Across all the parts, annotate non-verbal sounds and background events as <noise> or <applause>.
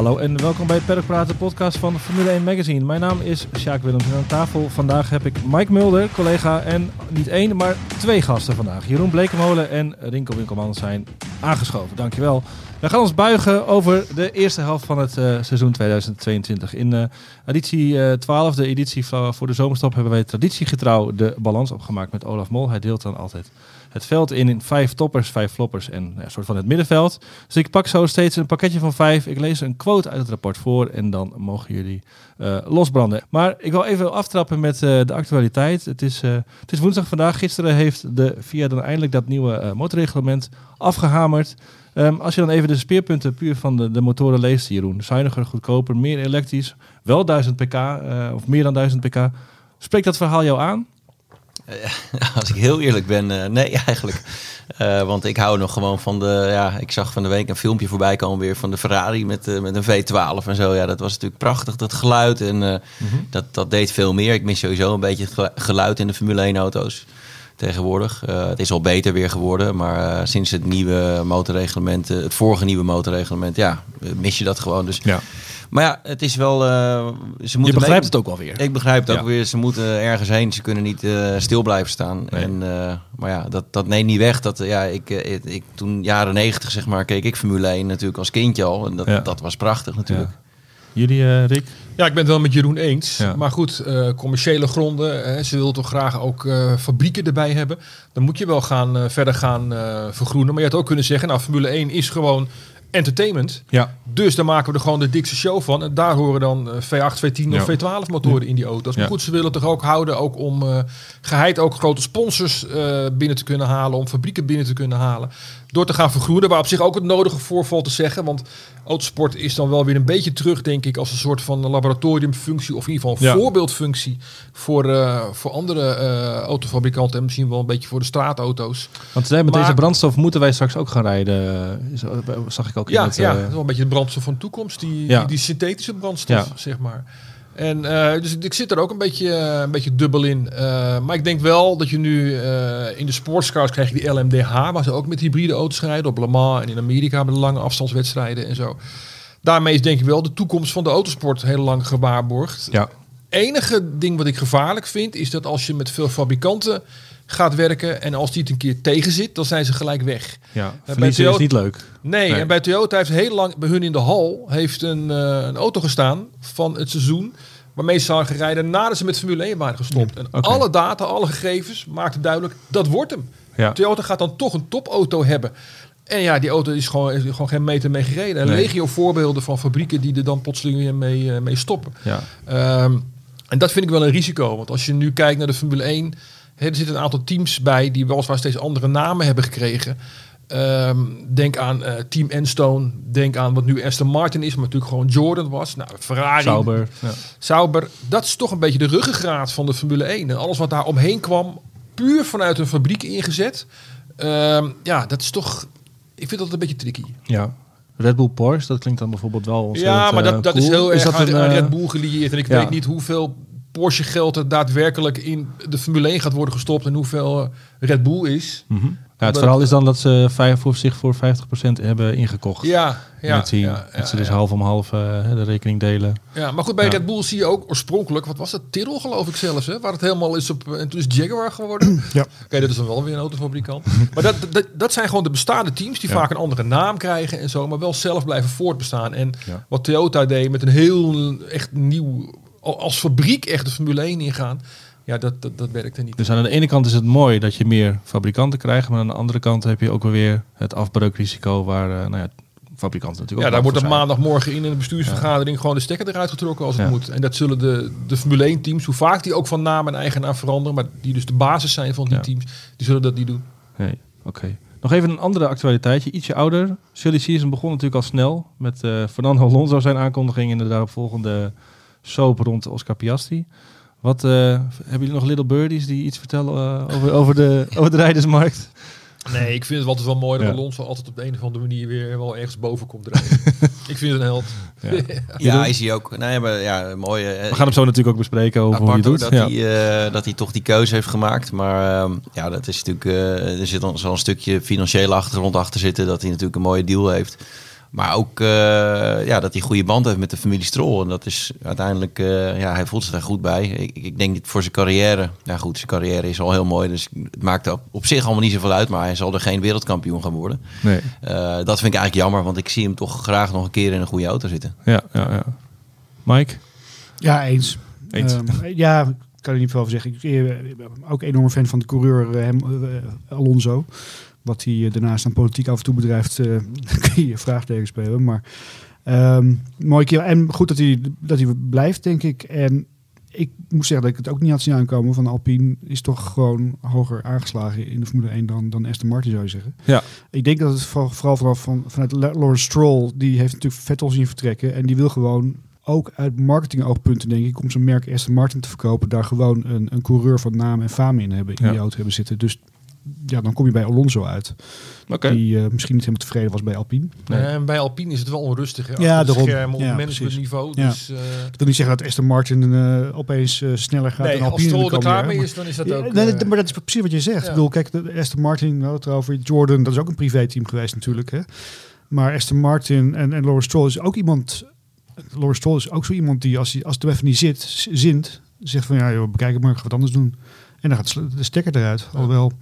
Hallo en welkom bij Paddock Praten, podcast van Formule 1 Magazine. Mijn naam is Sjaak Willems en aan tafel vandaag heb ik Mike Mulder, collega en niet één, maar twee gasten vandaag. Jeroen Blekemolen en Rinko Winkelman zijn aangeschoven. Dankjewel. We gaan ons buigen over de eerste helft van het uh, seizoen 2022. In uh, editie uh, 12, de editie voor de zomerstop, hebben wij traditiegetrouw de balans opgemaakt met Olaf Mol. Hij deelt dan altijd het veld in, in vijf toppers, vijf floppers en een soort van het middenveld. Dus ik pak zo steeds een pakketje van vijf. Ik lees een quote uit het rapport voor en dan mogen jullie uh, losbranden. Maar ik wil even aftrappen met uh, de actualiteit. Het is, uh, het is woensdag vandaag. Gisteren heeft de VIA dan eindelijk dat nieuwe motorreglement afgehamerd. Um, als je dan even de speerpunten puur van de, de motoren leest, Jeroen. Zuiniger, goedkoper, meer elektrisch, wel 1000 pk of meer dan 1000 pk. Spreekt dat verhaal jou aan? <laughs> als ik heel eerlijk ben, uh, nee <laughs> eigenlijk. Uh, want ik hou nog gewoon van de, ja, ik zag van de week een filmpje voorbij komen weer van de Ferrari met, uh, met een V12 en zo. Ja, dat was natuurlijk prachtig, dat geluid. En mm -hmm. dat, dat deed veel meer. Ik mis sowieso een beetje het geluid in de Formule 1 auto's tegenwoordig. het is al beter weer geworden, maar sinds het nieuwe motorreglement, het vorige nieuwe motorreglement, ja, mis je dat gewoon. Dus ja. Maar ja, het is wel. Uh, ze moeten Je begrijpt het ook wel weer. Ik begrijp het ook weer. Ze moeten ergens heen. Ze kunnen niet uh, stil blijven staan. Nee. En, uh, maar ja, dat, dat neemt niet weg. Dat, ja, ik, ik, ik, toen jaren negentig, zeg maar, keek ik Formule 1 natuurlijk als kindje al. En dat, ja. dat was prachtig natuurlijk. Ja. Jullie, Rick? Ja, ik ben het wel met Jeroen eens. Ja. Maar goed, uh, commerciële gronden. ze willen toch graag ook uh, fabrieken erbij hebben. Dan moet je wel gaan, uh, verder gaan vergroenen. Maar je had ook kunnen zeggen, nou, Formule 1 is gewoon entertainment. Ja. Dus daar maken we er gewoon de dikste show van. En daar horen dan V8, V10 of V12 motoren in die auto's. Maar goed, ze willen toch ook houden ook om uh, geheid ook grote sponsors uh, binnen te kunnen halen. Om fabrieken binnen te kunnen halen. Door te gaan vergroenen. Waar op zich ook het nodige voorval te zeggen. Want autosport is dan wel weer een beetje terug, denk ik, als een soort van laboratoriumfunctie. Of in ieder geval een ja. voorbeeldfunctie voor, uh, voor andere autofabrikanten. En misschien wel een beetje voor de straatauto's. Want met maar, deze brandstof moeten wij straks ook gaan rijden. Zag ik ook ja, het, ja, wel een beetje de brandstof van de toekomst. Die, ja. die, die synthetische brandstof, zeg maar. En uh, dus ik zit er ook een beetje, uh, een beetje dubbel in. Uh, maar ik denk wel dat je nu in de sportscars krijg je die LMDH, waar ze ook met hybride auto's rijden op Le Mans en in Amerika met lange afstandswedstrijden en zo. Daarmee is denk ik wel de toekomst van de autosport heel lang gewaarborgd. Ja. Enige ding wat ik gevaarlijk vind, is dat als je met veel fabrikanten gaat werken. En als die het een keer tegen zit, dan zijn ze gelijk weg. Ja, verliezen Toyota, is niet leuk. Nee, nee, en bij Toyota heeft heel lang, bij hun in de hal, heeft een, uh, een auto gestaan van het seizoen. Waarmee ze zijn gereden nadat ze met Formule 1 waren gestopt. En okay. alle data, alle gegevens maakten duidelijk, dat wordt hem. Ja. Toyota gaat dan toch een topauto hebben. En ja, die auto is gewoon, is gewoon geen meter mee gereden. En nee. legio voorbeelden van fabrieken die er dan plotseling mee, uh, mee stoppen. Ja. Um, en dat vind ik wel een risico. Want als je nu kijkt naar de Formule 1 er zitten een aantal teams bij die weliswaar steeds andere namen hebben gekregen. Um, denk aan uh, Team Enstone. Denk aan wat nu Aston Martin is, maar natuurlijk gewoon Jordan was. Nou, Ferrari. Sauber. Ja. Sauber. Dat is toch een beetje de ruggengraat van de Formule 1. En alles wat daar omheen kwam, puur vanuit een fabriek ingezet. Um, ja, dat is toch... Ik vind dat een beetje tricky. Ja. Red Bull Porsche, dat klinkt dan bijvoorbeeld wel Ja, maar dat, uh, dat cool. is heel is erg dat aan, een, aan uh, Red Bull gelieerd. En ik ja. weet niet hoeveel Porsche geld er daadwerkelijk in de Formule 1 gaat worden gestopt en hoeveel uh, Red Bull is. Mm -hmm. ja, het verhaal is dan dat ze vijf, voor zich voor 50% hebben ingekocht. Ja, ja. Met die, ja, dat ze dus half om half uh, de rekening delen. Ja, maar goed, bij Red Bull zie je ook oorspronkelijk, wat was dat? Tyrrell geloof ik zelfs, hè? waar het helemaal is op, en toen is Jaguar geworden. <clears throat> ja. Oké, okay, dat is dan wel weer een autofabrikant. <laughs> maar dat, dat, dat zijn gewoon de bestaande teams die vaak een andere naam krijgen en zo, maar wel zelf blijven voortbestaan. En wat Toyota deed met een heel echt nieuw als fabriek echt de Formule 1 ingaan. Ja, dat, dat, dat werkt er niet. Dus aan de ene kant is het mooi dat je meer fabrikanten krijgt, maar aan de andere kant heb je ook weer het afbreukrisico waar, uh, nou ja, fabrikanten natuurlijk ja, daar wordt op maandagmorgen in een bestuursvergadering ja. gewoon de stekker eruit getrokken als het ja. moet. En dat zullen de, de Formule 1 teams, hoe vaak die ook van naam en eigenaar veranderen, maar die dus de basis zijn van die ja. teams, die zullen dat niet doen. Nee, oké. Okay. Nog even een andere actualiteitje, ietsje ouder. Silly Season begon natuurlijk al snel met uh, Fernando Alonso zijn aankondiging en de daaropvolgende soap rond Oscar Piastri. Wat uh, hebben jullie nog little birdies die iets vertellen uh, over, over, de, <laughs> over de rijdersmarkt? Nee, ik vind het altijd wel mooi dat Ja. Alonso altijd op de een of andere manier weer wel ergens boven komt drijven. <laughs> ik vind het een held. <laughs> Ja. Ja, is hij ook. Nee, maar ja, mooi. eh, We gaan hem zo natuurlijk ook bespreken over hoe hoor, doet. dat, Ja. hij, eh, dat hij toch die keuze heeft gemaakt. Maar ehm, ja, dat is natuurlijk. eh, er zit dan zo'n stukje financiële achtergrond achter zitten. Dat hij natuurlijk een mooie deal heeft. Maar ook eh, ja, dat hij goede band heeft met de familie Stroll. En dat is uiteindelijk. eh, ja, hij voelt zich daar goed bij. Ik, ik denk dat voor zijn carrière. Ja, goed, zijn carrière is al heel mooi. Dus het maakt op, op zich allemaal niet zoveel uit. Maar hij zal er geen wereldkampioen gaan worden. Nee. Eh, dat vind ik eigenlijk jammer. Want ik zie hem toch graag nog een keer in een goede auto zitten. Ja, ja, ja. Mike? Ja, eens. Eens. Ehm, ja, ik kan er niet veel over zeggen. Ik ben ook enorm fan van de coureur hem, Alonso. Wat hij eh, daarnaast aan politiek af en toe bedrijft, eh <laughs> kun je vraagtekens spelen. Maar ehm mooi keer. En goed dat hij, dat hij blijft, denk ik. En ik moet zeggen dat ik het ook niet had zien aankomen. Van Alpine is toch gewoon hoger aangeslagen in de Formule 1 dan, dan Aston Martin, zou je zeggen. Ja. Ik denk dat het vooral, vooral vanaf van, vanuit La- Lawrence Stroll, die heeft natuurlijk Vettel zien vertrekken. En die wil gewoon ook uit marketingoogpunten, denk ik, om zijn merk Aston Martin te verkopen, daar gewoon een, een coureur van naam en faam in hebben, in Ja. die auto hebben zitten. Dus ja, dan kom je bij Alonso uit. Oké. Die eh, misschien niet helemaal tevreden was bij Alpine. Nee. Bij Alpine is het wel onrustig. Hè? Ja, daarom. schermen op Ja, managementniveau. Ja. Dus, eh, Dat wil niet zeggen dat Aston Martin eh, opeens eh, sneller gaat nee, dan als Alpine. Stroll in de er klaar mee is, dan is dat Ja, ook... nee, maar dat is precies wat je zegt. ja. Ik bedoel, kijk, de Aston Martin, we hadden het erover, Jordan, dat is ook een privéteam geweest natuurlijk. Hè? Maar Aston Martin en, en Lawrence Stroll is ook iemand... Lawrence Stroll is ook zo iemand die, als, hij, als het er even niet zit, zint, zegt van, ja joh, bekijk het maar, ik ga wat anders doen. En dan gaat de stekker eruit. Alhoewel,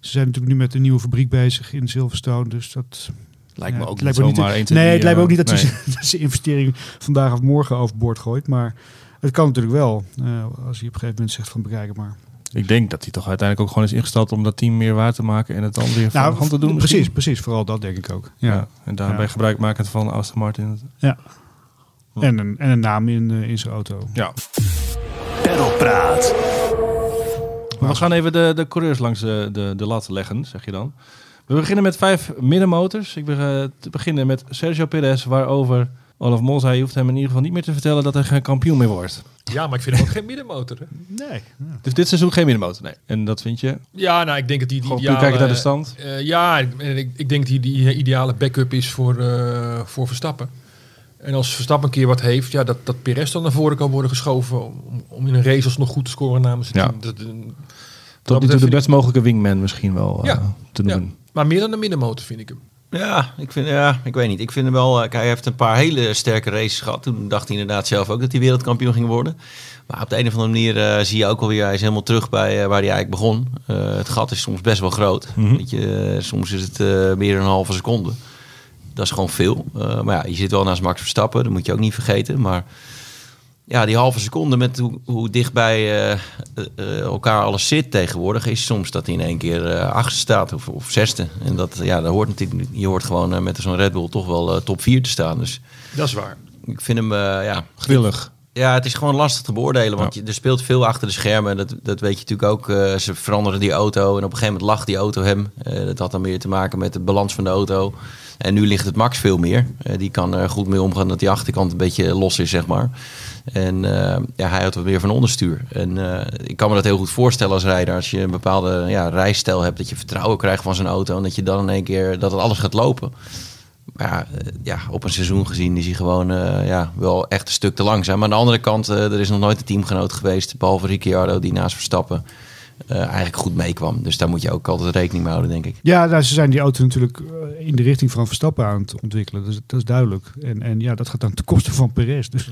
ze zijn natuurlijk nu met een nieuwe fabriek bezig in Silverstone, dus dat... Lijkt me Ja, ook lijkt niet zomaar te- 1, 2, Nee, het lijkt me ook niet dat nee. ze <laughs> dat ze investering vandaag of morgen overboord gooit. Maar het kan natuurlijk wel. eh, als je op een gegeven moment zegt van bekijk het maar. Ik denk dat hij toch uiteindelijk ook gewoon is ingesteld om dat team meer waar te maken en het dan weer van de hand te doen. precies, misschien. precies. Vooral dat denk ik ook. Ja. Ja. En daarbij Ja. gebruik maken van Aston Martin. En, een, en een naam in, eh, in zijn auto. Ja. Perlpraat. Maar we gaan even de, de coureurs langs de, de, de lat leggen, zeg je dan. We beginnen met vijf middenmotors. Ik ben eh, te beginnen met Sergio Perez, waarover Olaf Mol zei, je hoeft hem in ieder geval niet meer te vertellen dat hij geen kampioen meer wordt. ja, maar ik vind hem ook geen middenmotor. Hè? Nee. Dus dit seizoen geen middenmotor, nee. En dat vind je? Ja, nou, ik denk dat hij die puur ideale... kijken naar de stand. eh, ja, ik, ik, denk dat hij die ideale backup is voor, eh, voor Verstappen. En als Verstappen een keer wat heeft, ja, dat, dat Perez dan naar voren kan worden geschoven om, om in een race alsnog goed te scoren namens het Ja. team. Dat, Tot nu toe de best mogelijke wingman misschien wel eh, Ja. te Ja. noemen. maar meer dan een middenmotor vind ik hem. Ja, ik vind, ja, ik weet niet. Ik vind hem wel. eh, kijk, hij heeft een paar hele sterke races gehad. Toen dacht hij inderdaad zelf ook dat hij wereldkampioen ging worden. Maar op de een of andere manier eh, zie je ook alweer, hij is helemaal terug bij eh, waar hij eigenlijk begon. Eh, het gat is soms best wel groot. Weet je, soms is het eh, meer dan een halve seconde. Dat is gewoon veel. Eh, maar ja, je zit wel naast Max Verstappen, dat moet je ook niet vergeten. Maar ja, die halve seconde met hoe, hoe dichtbij eh, eh, eh, elkaar alles zit tegenwoordig, is soms dat hij in één keer eh achtste staat of, of zesde. En dat, ja, dat hoort natuurlijk niet. Je hoort gewoon met zo'n Red Bull toch wel eh, top 4 te staan. Dus Dat is waar. ik vind hem, eh, ja, Grillig. Ja, het is gewoon lastig te beoordelen. Want Ja. je, er speelt veel achter de schermen. Dat, dat weet je natuurlijk ook. Eh, ze veranderen die auto. En op een gegeven moment lag die auto hem. Eh, dat had dan meer te maken met de balans van de auto. En nu ligt het Max veel meer. Eh, die kan er goed mee omgaan dat die achterkant een beetje los is, zeg maar. En ja, hij houdt wat meer van onderstuur. En ik kan me dat heel goed voorstellen als rijder. Als je een bepaalde ja, rijstijl hebt. Dat je vertrouwen krijgt van zijn auto. En dat je dan in één keer dat het alles gaat lopen. Maar ja, eh, ja, op een seizoen gezien is hij gewoon eh, ja, wel echt een stuk te langzaam. Maar aan de andere kant, eh, er is nog nooit een teamgenoot geweest, behalve Ricciardo, die naast Verstappen eh, eigenlijk goed meekwam. Dus daar moet je ook altijd rekening mee houden, denk ik. Ja, nou, ze zijn die auto natuurlijk eh, in de richting van Verstappen aan het ontwikkelen. Dus dat is duidelijk. En, en ja, dat gaat dan ten koste van Perez. Dus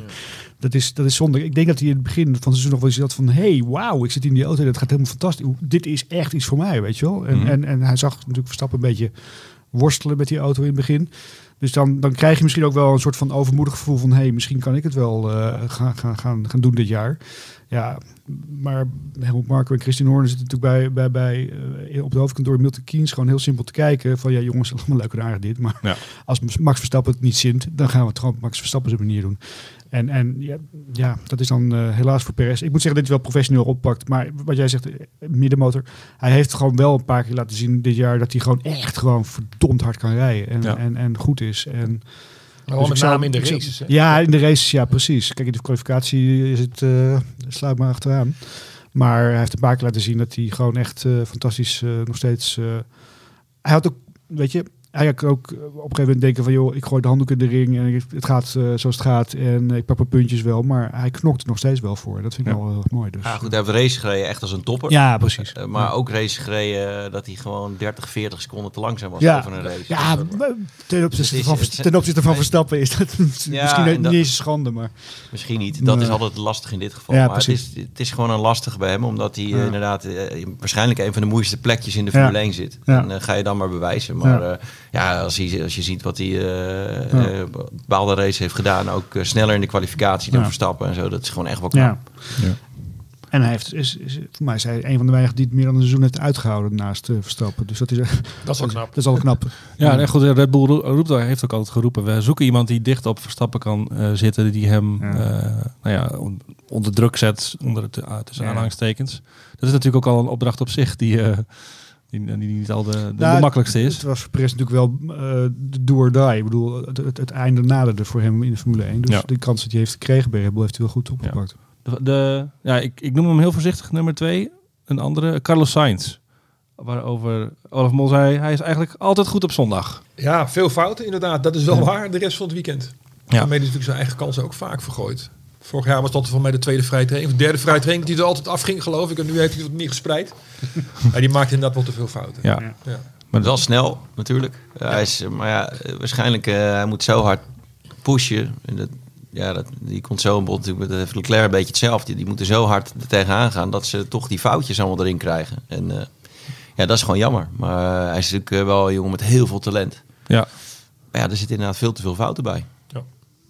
dat, is, dat is zonde. Ik denk dat hij in het begin van het seizoen nog wel eens had van... hey, wauw, ik zit in die auto. Dat gaat helemaal fantastisch. Dit is echt iets voor mij, weet je wel. En, Mhm. en, en hij zag natuurlijk Verstappen een beetje worstelen met die auto in het begin. Dus dan, dan krijg je misschien ook wel een soort van overmoedig gevoel van... hey, misschien kan ik het wel eh, gaan, gaan, gaan, gaan doen dit jaar. Ja, maar Helmut Marko en Christian Horner zitten natuurlijk bij, bij, bij eh, op de hoofdkantoor Milton Keynes gewoon heel simpel te kijken van ja jongens, <laughs> allemaal leuk en aardig dit, maar Ja. als Max Verstappen het niet zint, dan gaan we het gewoon op Max Verstappen zijn manier doen. En, en ja, ja, dat is dan eh, helaas voor Perez. Ik moet zeggen dat hij wel professioneel oppakt, maar wat jij zegt, eh, middenmotor, hij heeft gewoon wel een paar keer laten zien dit jaar dat hij gewoon echt gewoon verdomd hard kan rijden en, Ja. en, en goed is. En, Maar Dus met name in de zou- races. ja, in de races, ja, precies. Kijk, in de kwalificatie is het, eh sluit maar achteraan. Maar hij heeft een paar keer laten zien dat hij gewoon echt eh, fantastisch nog steeds eh, hij had ook, weet je, hij kan ook op een gegeven moment denken van joh, ik gooi de handdoek in de ring en het gaat uh, zoals het gaat en ik pak mijn puntjes wel, maar hij knokt er nog steeds wel voor. Dat vind ik ja. wel heel mooi. Dus. Ja, goed, hij heeft race gereden echt als een topper. Ja, precies. Uh, maar ja. ook race gereden dat hij gewoon 30, 40 seconden te langzaam was ja. over een race. Ja, ten opzichte, van, ten opzichte van Verstappen is dat <laughs> misschien dat, niet eens een schande, maar... Misschien niet. Dat nee. is altijd lastig in dit geval. maar het is, het is gewoon een lastig bij hem, omdat hij uh, inderdaad waarschijnlijk een van de moeilijkste plekjes in de Formule 1 zit. En ga je dan maar bewijzen. Maar ja, als, hij, als je ziet wat hij uh, ja. bepaalde race heeft gedaan, ook uh, sneller in de kwalificatie dan ja. Verstappen en zo, dat is gewoon echt wel knap. Ja. En hij heeft, is, is, voor mij is hij een van de weinigen die het meer dan een seizoen heeft uitgehouden naast uh, Verstappen. Dus dat is, dat is wel knap. <laughs> Dat is al knap. <laughs> ja, nee, goed, Red Bull roept, heeft ook altijd geroepen. We zoeken iemand die dicht op Verstappen kan zitten, die hem nou ja, onder druk zet, onder het tussen aanhalingstekens. Dat is natuurlijk ook al een opdracht op zich die die, die niet al de, de, nou, de makkelijkste is. Het was voor Perez natuurlijk wel uh, de do or die. Ik bedoel, het, het, het, einde naderde voor hem in de Formule 1. Dus ja. de kans die hij heeft gekregen bij Red Bull heeft hij wel goed opgepakt. Ja, de, de, ja ik, ik noem hem heel voorzichtig nummer twee. Een andere, Carlos Sainz. Waarover Olaf Mol zei, hij is eigenlijk altijd goed op zondag. Ja, veel fouten inderdaad. Dat is wel ja. waar de rest van het weekend. Ja. Daarmee is natuurlijk zijn eigen kansen ook vaak vergooid. Vorig jaar was dat van mij de tweede vrije training. Of de derde vrije training die er altijd afging, geloof ik. En nu heeft hij het meer gespreid. <laughs> ja, die maakt inderdaad wel te veel fouten. Ja. ja. ja. Maar wel snel, natuurlijk. Ja. Hij is, maar ja, waarschijnlijk uh, hij moet zo hard pushen. En dat, ja, dat, die komt zo een bot. Dat heeft Leclerc een beetje hetzelfde. Die moeten zo hard er tegenaan gaan dat ze toch die foutjes allemaal erin krijgen. En uh, ja, dat is gewoon jammer. Maar uh, hij is natuurlijk wel een jongen met heel veel talent. Ja. Maar ja, er zitten inderdaad veel te veel fouten bij.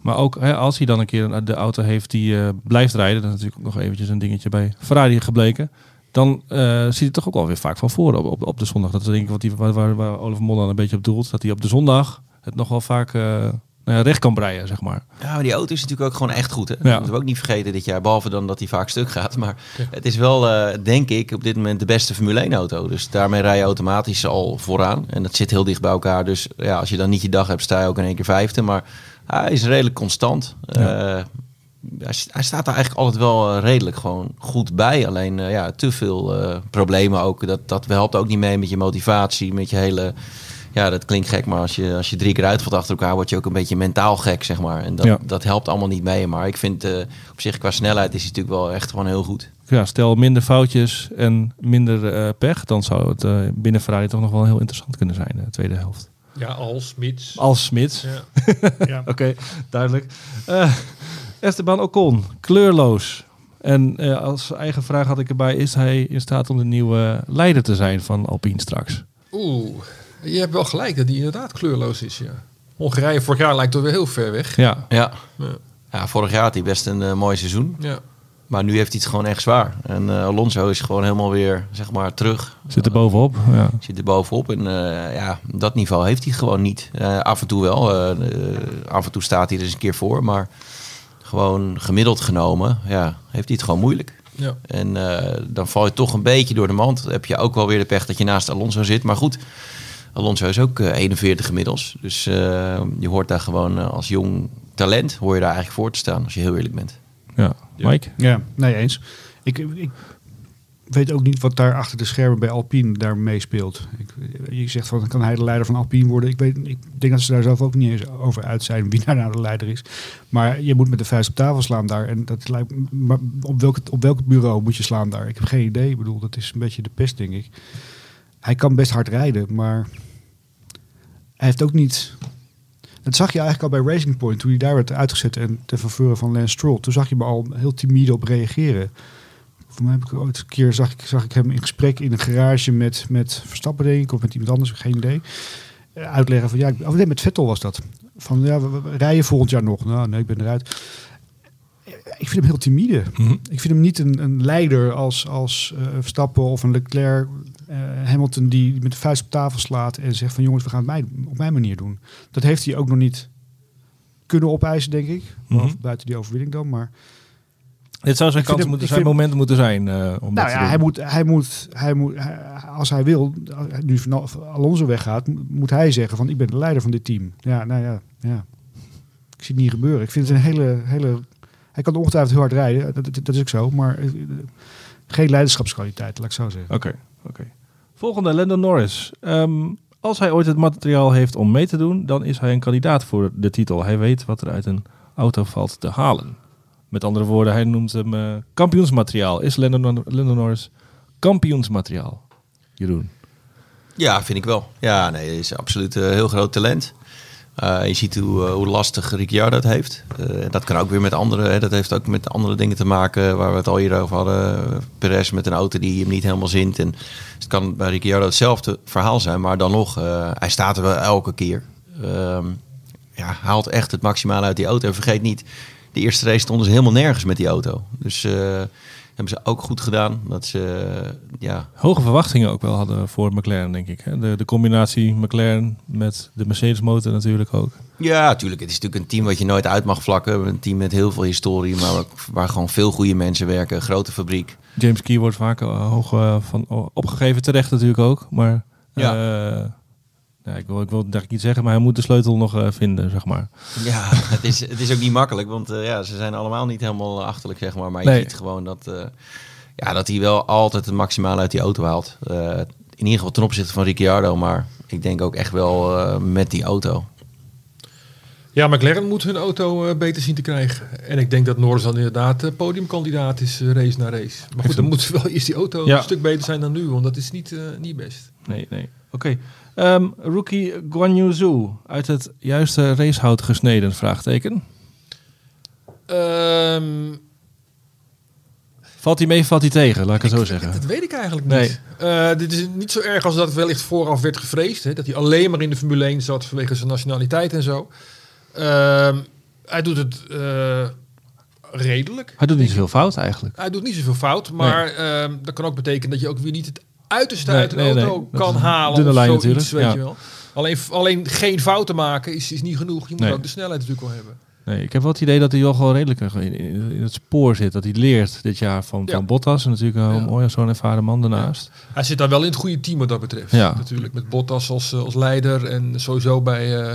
Maar ook hè, als hij dan een keer de auto heeft die uh, blijft rijden, dat is natuurlijk ook nog eventjes een dingetje bij Ferrari gebleken. Dan uh, ziet het toch ook wel weer vaak van voren op, op, op de zondag. Dat is denk ik wat die, waar, waar, waar Olaf Mol dan een beetje op doelt. Dat hij op de zondag het nog wel vaak uh, recht kan breien, zeg maar. Ja, maar die auto is natuurlijk ook gewoon echt goed. Hè? Ja. Dat moeten we ook niet vergeten dit jaar. Behalve dan dat hij vaak stuk gaat. Maar het is wel, uh, denk ik, op dit moment de beste Formule 1 auto. Dus daarmee rij je automatisch al vooraan. En dat zit heel dicht bij elkaar. Dus ja, als je dan niet je dag hebt, sta je ook in één keer vijfde. Maar hij is redelijk constant. Ja. Uh, hij, hij, staat daar eigenlijk altijd wel redelijk gewoon goed bij. Alleen uh, ja, te veel uh, problemen ook. Dat, dat helpt ook niet mee met je motivatie, met je hele... Ja, dat klinkt gek, maar als je, als je drie keer uitvalt achter elkaar... word je ook een beetje mentaal gek, zeg maar. En dat, ja. dat helpt allemaal niet mee. Maar ik vind op zich qua snelheid is hij natuurlijk wel echt gewoon heel goed. Ja, stel minder foutjes en minder pech... dan zou het binnen Ferrari toch nog wel heel interessant kunnen zijn, de tweede helft. Ja, als Smits. Als Smits. Ja. <laughs> ja. Oké, okay, duidelijk. Uh, Esteban Ocon, kleurloos. En uh, als eigen vraag had ik erbij, is hij in staat om de nieuwe leider te zijn van Alpine straks? Oeh, je hebt wel gelijk dat hij inderdaad kleurloos is, ja. Hongarije vorig jaar lijkt toch weer heel ver weg. Ja. Ja, ja. ja vorig jaar had hij best een uh, mooi seizoen. Ja. Maar nu heeft hij het gewoon echt zwaar. En uh, Alonso is gewoon helemaal weer, zeg maar, terug. Zit er bovenop. Ja. Zit er bovenop. En uh, ja, dat niveau heeft hij gewoon niet. Uh, af en toe wel. af en toe staat hij er eens een keer voor. Maar gewoon gemiddeld genomen, ja, heeft hij het gewoon moeilijk. Ja. En dan val je toch een beetje door de mand. Dan heb je ook wel weer de pech dat je naast Alonso zit. Maar goed, Alonso is ook 41 inmiddels. Dus je hoort daar gewoon als jong talent, hoor je daar eigenlijk voor te staan, als je heel eerlijk bent. Ja, Mike? Ja, nee eens. Ik, ik weet ook niet wat daar achter de schermen bij Alpine daar meespeelt. Je zegt van, kan hij de leider van Alpine worden? Ik, weet, ik denk dat ze daar zelf ook niet eens over uit zijn wie daar nou de leider is. Maar je moet met de vuist op tafel slaan daar. En dat lijkt, maar op, welk, op welk bureau moet je slaan daar? Ik heb geen idee. Ik bedoel, dat is een beetje de pest, denk ik. Hij kan best hard rijden, maar hij heeft ook niet dat zag je eigenlijk al bij Racing Point, toen hij daar werd uitgezet en ten faveur van Lance Stroll. Toen zag je me al heel timide op reageren. Voor mij heb ik ooit een keer zag ik, zag ik hem in gesprek in een garage met, met Verstappen, denk ik, of met iemand anders, geen idee. Uitleggen van ja, of nee, met Vettel was dat. Van ja, we, we rijden volgend jaar nog. Nou, nee, ik ben eruit. Ik vind hem heel timide. Mhm. Ik vind hem niet een, een leider als, als uh, Verstappen of een Leclerc, Hamilton die met de vuist op tafel slaat en zegt van jongens, we gaan het mij, op mijn manier doen. Dat heeft hij ook nog niet kunnen opeisen, denk ik. Mhm. Buiten die overwinning dan, maar... Dit zou zijn kans hem- moeten zijn, vind- moment moeten zijn uh, om dat Nou te ja, doen. hij moet, hij moet, hij moet, hij- als hij wil, nu van Alonso weggaat, mo- moet hij zeggen van ik ben de leider van dit team. Ja, nou ja, ja. Ik zie het niet gebeuren. Ik vind het een hele, hele, hij kan ongetwijfeld heel hard rijden, dat, dat, dat is ook zo, maar eh, geen leiderschapskwaliteit, laat ik zo zeggen. Oké, oké. Volgende, Lando Norris. Ehm, als hij ooit het materiaal heeft om mee te doen, dan is hij een kandidaat voor de titel. Hij weet wat er uit een auto valt te halen. Met andere woorden, hij noemt hem uh, kampioensmateriaal. Is Lennon Norris kampioensmateriaal? Jeroen. Ja, vind ik wel. Ja, nee, hij is absoluut een heel groot talent. Uh, je ziet hoe, hoe lastig Ricciardo dat heeft. Uh, dat kan ook weer met andere. Hè, dat heeft ook met andere dingen te maken waar we het al hier over hadden. Perez met een auto die hem niet helemaal zint. En het kan bij Ricciardo hetzelfde verhaal zijn, maar dan nog, hij staat er wel elke keer. Ehm, ja, haalt echt het maximale uit die auto. En vergeet niet, de eerste race stonden ze helemaal nergens met die auto. Dus hebben ze ook goed gedaan. Dat ze, ja... Hoge verwachtingen ook wel hadden voor McLaren, denk ik. De, de combinatie McLaren met de Mercedes motor natuurlijk ook. Ja, natuurlijk. Het is natuurlijk een team wat je nooit uit mag vlakken. Een team met heel veel historie, maar waar gewoon veel goede mensen werken. Een grote fabriek. James Key wordt vaak uh, hoog uh, van opgegeven, terecht natuurlijk ook. Maar ja. Uh, ja, ik wil, ik wil denk ik niet zeggen, maar hij moet de sleutel nog uh, vinden, zeg maar. <laughs> Ja, het is, het is ook niet makkelijk, want uh, ja, ze zijn allemaal niet helemaal achterlijk, zeg maar. Maar je nee. ziet gewoon dat, uh, ja, dat hij wel altijd het maximale uit die auto haalt. in ieder geval ten opzichte van Ricciardo, maar ik denk ook echt wel met die auto. Ja, McLaren moet hun auto beter zien te krijgen. En ik denk dat Norris dan inderdaad podiumkandidaat is, race na race. Maar goed, dan moet wel eerst die auto ja. een stuk beter zijn dan nu, want dat is niet, niet best. Nee, nee. Oké. Okay. Um, rookie Guan Yu Zhu, uit het juiste racehout gesneden, vraagteken. Um, valt hij mee, valt hij tegen, laat ik, ik het zo zeggen. Dat weet ik eigenlijk niet. Uh, dit is niet zo erg als dat wellicht vooraf werd gevreesd. Hè, dat hij alleen maar in de Formule 1 zat vanwege zijn nationaliteit en zo. Uh, hij doet het uh, redelijk. Hij doet niet zoveel fout eigenlijk. Hij doet niet zoveel fout, maar nee. dat kan ook betekenen dat je ook weer niet het uiterste nee, uit een nee, auto nee. kan halen. Dunne lijn zoiets, natuurlijk. Weet ja. je wel. Alleen, alleen geen fouten maken is, is niet genoeg. Je moet ook de snelheid natuurlijk wel hebben. Nee, ik heb wel het idee dat hij wel gewoon redelijk in, in, in het spoor zit. Dat hij leert dit jaar van, ja. van Bottas. En natuurlijk een ja. mooi zo'n ervaren man daarnaast. Hij zit daar wel in het goede team wat dat betreft. Ja. Natuurlijk met Bottas als, als leider. En sowieso bij, uh,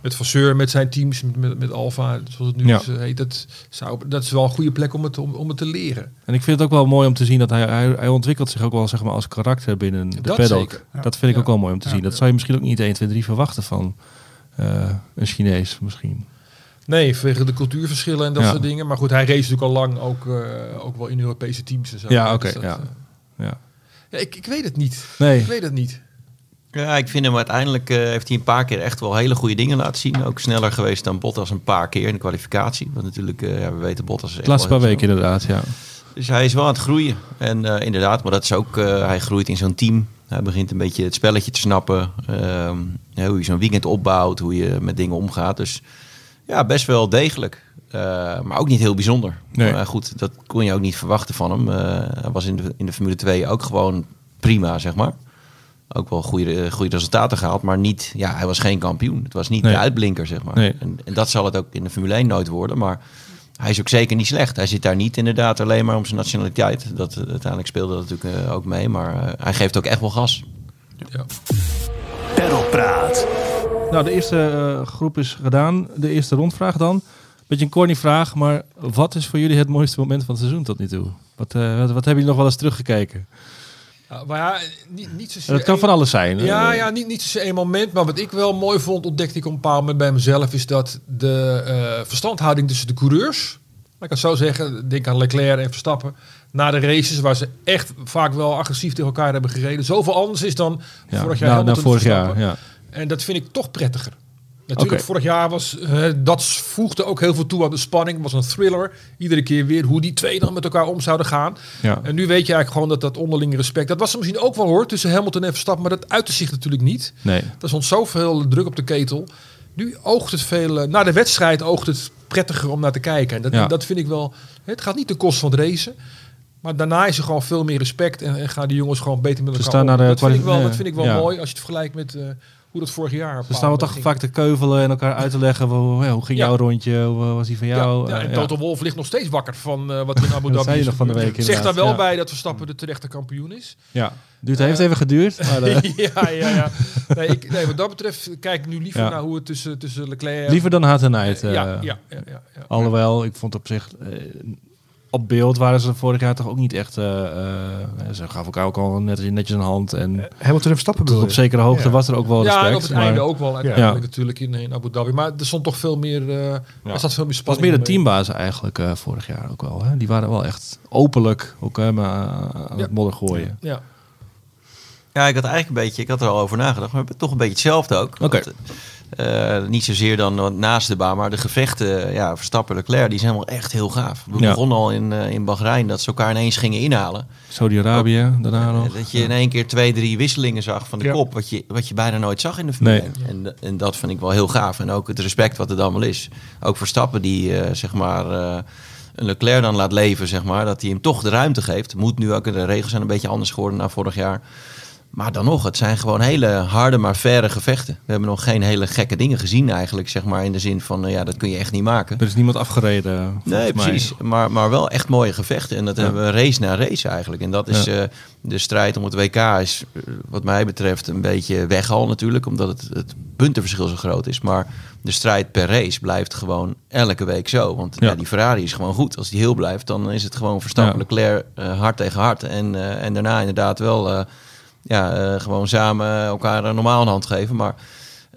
met Vasseur, met zijn teams, met, met, Alfa, zoals het nu is, heet. Dat, zou, dat is wel een goede plek om het, om, om het te leren. En ik vind het ook wel mooi om te zien dat hij, hij, hij ontwikkelt zich ook wel zeg maar, als karakter binnen de dat paddock. Dat vind ik ook wel mooi om te zien. Dat zou je misschien ook niet 1, 2, 3 verwachten van uh, een Chinees misschien. Nee, vanwege de cultuurverschillen en dat ja. soort dingen. Maar goed, hij race natuurlijk al lang ook, uh, ook wel in Europese teams en zo. Ja, oké. Okay, dus ja. Uh, ja. ja ik, ik weet het niet. Nee. Ik weet het niet. Ja, ik vind hem uiteindelijk uh, heeft hij een paar keer echt wel hele goede dingen laten zien. Ook sneller geweest dan Bottas een paar keer in de kwalificatie. Want natuurlijk, uh, ja, we weten Bottas laatste paar weken inderdaad, ja. Dus hij is wel aan het groeien. En uh, inderdaad, maar dat is ook, hij groeit in zo'n team. Hij begint een beetje het spelletje te snappen. Ja, hoe je zo'n weekend opbouwt, hoe je met dingen omgaat. Dus ja, best wel degelijk. Uh, maar ook niet heel bijzonder. Nee. Maar goed, dat kon je ook niet verwachten van hem. Uh, hij was in de, in de Formule 2 ook gewoon prima, zeg maar. Ook wel goede, goede resultaten gehaald, maar niet, ja, hij was geen kampioen. Het was niet Nee. de uitblinker, zeg maar. Nee. En, en dat zal het ook in de Formule 1 nooit worden. Maar hij is ook zeker niet slecht. Hij zit daar niet inderdaad alleen maar om zijn nationaliteit. Dat, eh, uiteindelijk speelde dat natuurlijk uh, ook mee. Maar uh, hij geeft ook echt wel gas. Ja. Perlpraat. Nou, de eerste uh, groep is gedaan. De eerste rondvraag dan. Beetje een corny vraag, maar wat is voor jullie het mooiste moment van het seizoen tot nu toe? Wat, uh, wat, wat hebben jullie nog wel eens teruggekeken? Ja, maar ja, niet, niet zozeer Dat kan van alles zijn. Ja, Eh, ja niet, niet zozeer één moment. Maar wat ik wel mooi vond, ontdekte ik op een bepaald moment bij mezelf, is dat de eh, verstandhouding tussen de coureurs, ik het zo zeggen, denk aan Leclerc en Verstappen, na de races, waar ze echt vaak wel agressief tegen elkaar hebben gereden, zoveel anders is dan ja. vorig jaar. nou, nou, vorig jaar, ja. En dat vind ik toch prettiger. Natuurlijk, vorig jaar was eh, dat voegde ook heel veel toe aan de spanning. Het was een thriller. Iedere keer weer hoe die twee dan met elkaar om zouden gaan. ja. En nu weet je eigenlijk gewoon dat dat onderlinge respect. Dat was er misschien ook wel hoor tussen Hamilton en Verstappen, maar dat uitte zich natuurlijk niet. Nee. Er stond zoveel druk op de ketel. Nu oogt het veel. eh, na de wedstrijd oogt het prettiger om naar te kijken. En dat, Ja. dat vind ik wel. Het gaat niet ten koste van het racen. Maar daarna is er gewoon veel meer respect en, en gaan die jongens gewoon beter met Ze elkaar staan om. naar de dat, vind ik wel, dat vind ik wel Ja. mooi als je het vergelijkt met eh, hoe dat vorig jaar. Ze staan wel toch vaak te keuvelen en elkaar uit te leggen. Hoe, hoe ging Ja. jouw rondje? Hoe was die van jou? Ja, ja, en Eh, Toto Wolf ligt nog steeds wakker van eh, wat in Abu <laughs> Dhabi is van de week Zeg daar wel ja. bij dat Verstappen de terechte kampioen is. ja. Duurt, heeft even geduurd. <laughs> Maar, eh, ja, ja, ja. Nee, ik, nee, wat dat betreft kijk ik nu liever naar hoe het tussen, tussen Leclerc... liever dan haat en eh, ja, ja, ja, ja. Alhoewel, ik vond op zich... op beeld waren ze vorig jaar toch ook niet echt... eh, eh, ze gaven elkaar ook al net, netjes een hand. En Hamilton en Verstappen tot bedoel op zekere hoogte Ja. was er ook wel respect. Ja, en op het maar einde ook wel uiteindelijk Ja. natuurlijk in, in Abu Dhabi. Maar er stond toch veel meer, eh er zat veel meer Het was meer de teambazen eigenlijk eh, vorig jaar ook wel. Hè? Die waren wel echt openlijk ook hè, maar, aan Ja. het modder gooien. Ja. Ja, ik had eigenlijk een beetje, ik had er al over nagedacht, maar toch een beetje hetzelfde ook. Oké. Eh, niet zozeer dan naast de baan, maar de gevechten, ja, Verstappen Leclerc, die zijn wel echt heel gaaf. We Ja. begonnen al in, eh, in Bahrein dat ze elkaar ineens gingen inhalen. Saudi-Arabië, daarna nog. Eh, Dat je in één keer twee, drie wisselingen zag van de Ja. kop, wat je, wat je bijna nooit zag in de Formule Nee. 1. En, en dat vind ik wel heel gaaf. En ook het respect wat er dan wel is. Ook Verstappen die, eh, zeg maar, eh, een Leclerc dan laat leven, zeg maar. Dat hij hem toch de ruimte geeft. Moet nu ook, de regels zijn een beetje anders geworden na vorig jaar. Maar dan nog, het zijn gewoon hele harde, maar faire gevechten. We hebben nog geen hele gekke dingen gezien eigenlijk, zeg maar. In de zin van, eh, ja, dat kun je echt niet maken. Er is niemand afgereden. Nee, mij. precies. Maar, maar wel echt mooie gevechten. En dat Ja. hebben we race na race eigenlijk. En dat is Ja. eh, de strijd om het WK is eh, wat mij betreft een beetje weg al natuurlijk. Omdat het, het puntenverschil zo groot is. Maar de strijd per race blijft gewoon elke week zo. Want Ja. ja. die Ferrari is gewoon goed. Als die heel blijft, dan is het gewoon Verstappen. Leclerc eh, hard tegen hard. En, en daarna inderdaad wel ja, eh, gewoon samen elkaar een normaal een hand geven. Maar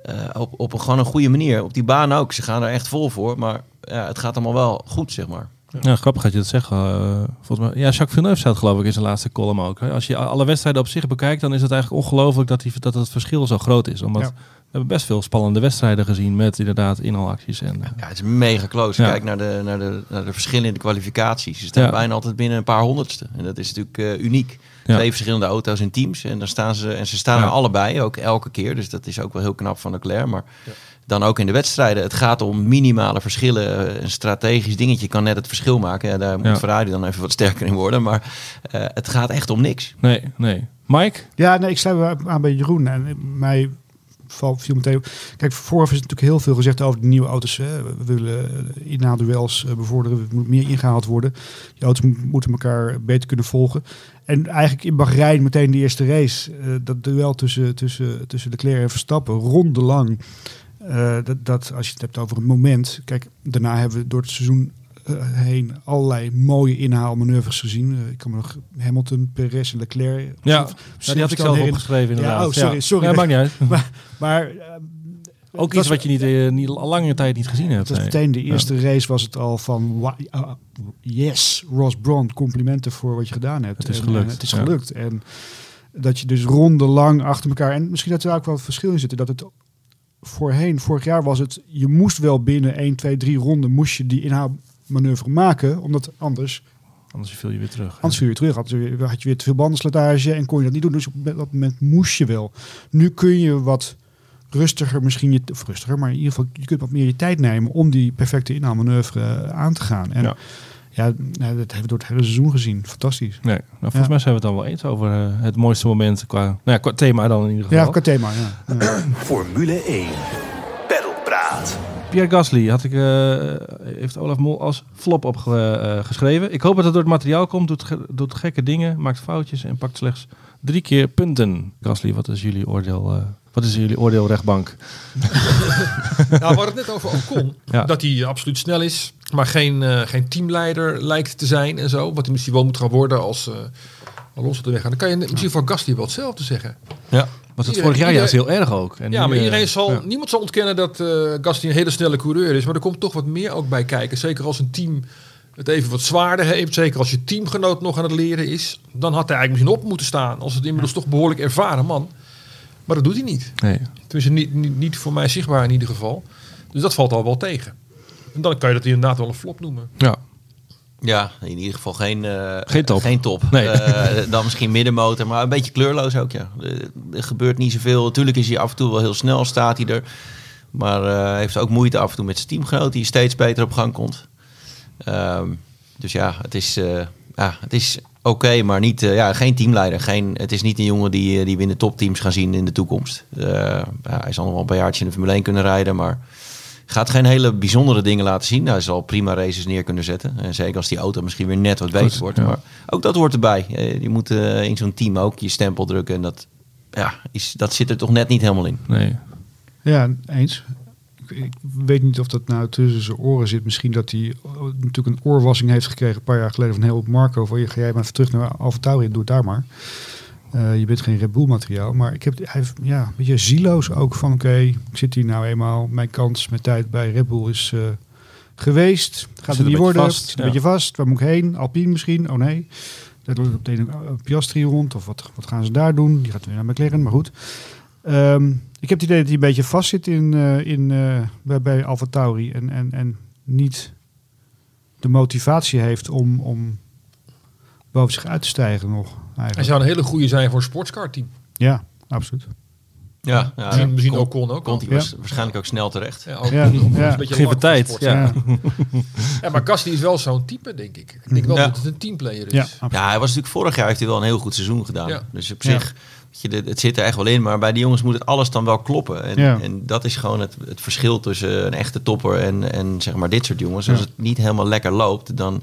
eh, op, op een, gewoon een goede manier. Op die baan ook. Ze gaan er echt vol voor. Maar ja, het gaat allemaal wel goed, zeg maar. Ja, grappig dat je dat zegt. eh, volgens mij, ja, Jacques Villeneuve zei het geloof ik in zijn laatste column ook. Hè. Als je alle wedstrijden op zich bekijkt, dan is het eigenlijk ongelooflijk dat, die, dat het verschil zo groot is. Omdat Ja. We hebben best veel spannende wedstrijden gezien met inderdaad inhaalacties. En, eh, Ja, het is mega close. Ja. Kijk naar de, naar, de, naar de verschillen in de kwalificaties. Ze staan Ja. bijna altijd binnen een paar honderdste. En dat is natuurlijk eh, uniek. Ja. Twee verschillende auto's en teams. En, daar staan ze, en ze staan Ja. er allebei, ook elke keer. Dus dat is ook wel heel knap van Leclerc. Maar dan ook in de wedstrijden. Het gaat om minimale verschillen. Eh, Een strategisch dingetje kan net het verschil maken. Ja, daar moet Ja. Ferrari dan even wat sterker in worden. Maar eh, het gaat echt om niks. nee, nee. Mike? Ja, nee, ik sluit aan bij Jeroen. En mij viel meteen. Kijk, vooraf is natuurlijk heel veel gezegd over de nieuwe auto's. Hè. We willen eh, inhaalduels eh, bevorderen. Er moet meer ingehaald worden. Die auto's mo- moeten elkaar beter kunnen volgen. En eigenlijk in Bahrein meteen de eerste race. eh, dat duel tussen, tussen, tussen Leclerc en Verstappen. Ronde lang. Dat, dat, als je het hebt over het moment. Kijk, daarna hebben we door het seizoen heen allerlei mooie inhaalmanoeuvres gezien. Eh, ik kan me nog Hamilton, Perez en Leclerc. Ja, Ja, die had ik zelf opgeschreven inderdaad. oh, sorry, sorry. Ja, maakt niet uit. <laughs> Maar eh, Ook dat iets wat je niet, eh, niet al lange tijd niet gezien hebt. Was nee. meteen de eerste race was het al van ah, yes, Ross Brawn, complimenten voor wat je gedaan hebt. Het is En, gelukt, eh, het is ja. gelukt. En dat je dus ronde lang achter elkaar en misschien dat er ook wel verschil in zit. Dat het voorheen, vorig jaar was het, je moest wel binnen 1, 2, 3 ronden moest je die inhaalmanoeuvre maken, omdat anders Anders viel je weer terug. Anders viel je terug. Had je, weer- had je weer te veel bandenslijtage en kon je dat niet doen. Dus op dat moment moest je wel. Nu kun je wat rustiger misschien, je, of rustiger, maar in ieder geval, je kunt wat meer je tijd nemen om die perfecte inhaalmanoeuvre eh, aan te gaan. En Ja. ja, nou, dat hebben we door het hele seizoen gezien. Fantastisch. Nee, nou, volgens Ja. mij zijn we het dan wel eens over eh, het mooiste moment qua, nou ja, qua thema dan in ieder geval. Ja, qua thema. Ja. Ja. Formule 1. Pedalpraat. Pierre Gasly had ik, eh, heeft Olaf Mol als flop opgeschreven. ik hoop dat het door het materiaal komt, doet, ge- doet gekke dingen, maakt foutjes en pakt slechts drie keer punten. Gasly, wat is jullie oordeel? eh, wat is jullie oordeel, rechtbank? <laughs> Nou, we hadden het net over Ocon. Ja. Dat hij absoluut snel is, maar geen, eh, geen teamleider lijkt te zijn en zo. Wat hij misschien wel moet gaan worden als eh Alonso te weg gaat. Dan kan je misschien van Gasly wel hetzelfde zeggen. Ja. Was het Iedereen- vorig jaar juist heel erg ook. En ja, maar eh, iedereen zal, ja. niemand zal ontkennen dat Gasly een hele snelle coureur is. Maar er komt toch wat meer ook bij kijken. Zeker als een team het even wat zwaarder heeft. Zeker als je teamgenoot nog aan het leren is. Dan had hij eigenlijk misschien op moeten staan. Als het inmiddels toch behoorlijk ervaren man. Maar dat doet hij niet. Nee. Tenminste, niet, niet, niet voor mij zichtbaar in ieder geval. Dus dat valt al wel tegen. En dan kan je dat inderdaad wel een flop noemen. Ja. Ja, in ieder geval geen, eh, Geen top. Geen top. Nee. Eh, dan misschien middenmotor, maar een beetje kleurloos ook. Ja. Eh, Er gebeurt niet zoveel. Natuurlijk is hij af en toe wel heel snel, staat hij er. Maar eh, heeft ook moeite af en toe met zijn teamgenoot, die steeds beter op gang komt. Ehm, dus ja, het is, ja, het is oké, maar niet, ja, geen teamleider. Geen, het is niet een jongen die, die we in de topteams gaan zien in de toekomst. Ja, hij zal nog wel een paar jaartjes in de Formule 1 kunnen rijden, maar gaat geen hele bijzondere dingen laten zien. Hij zal prima races neer kunnen zetten. En zeker als die auto misschien weer net wat beter wordt. ja. Maar ook dat hoort erbij. Eh, Je moet eh, in zo'n team ook je stempel drukken. En dat, ja, is, dat zit er toch net niet helemaal in. Nee. Ja, eens. Ik ik weet niet of dat nou tussen zijn oren zit. Misschien dat hij eh, natuurlijk een oorwassing heeft gekregen een paar jaar geleden van heel Marco. Van je ga jij maar even terug naar AlphaTauri, doe het daar maar. Uh, je bent geen Red Bull materiaal. Maar ik heb, hij ja, een beetje zieloos ook van oké, ik zit hier nou eenmaal. Mijn kans met tijd bij Red Bull is uh, geweest. Gaat het niet worden. Vast, zit een beetje vast. Waar moet ik heen? Alpine misschien? Oh nee. Dat loopt op de ene Piastri rond. Of wat, wat gaan ze daar doen? Die gaat weer naar McLaren, maar goed. Um, ik heb het idee dat hij een beetje vastzit in, uh, in, bij, bij Alfa Tauri. En, en, en niet de motivatie heeft om, om boven zich uit te stijgen nog. Eigenlijk. Hij zou een hele goede zijn voor een sportscar-team. Ja, absoluut. Ja, ja misschien, misschien ook kon ook. Komt hij ja. waarschijnlijk ook snel terecht. Ja, ook, ja. ja. Een beetje Geef tijd. Ja. Ja. <laughs> ja, maar Kasti is wel zo'n type, denk ik. Ik denk wel dat het een teamplayer is. Ja, ja, hij was natuurlijk vorig jaar heeft hij wel een heel goed seizoen gedaan. Dus op zich, je, het zit er echt wel in. Maar bij die jongens moet het alles dan wel kloppen. En, Ja. en dat is gewoon het, het verschil tussen een echte topper en, en zeg maar dit soort jongens. Als het niet helemaal lekker loopt, dan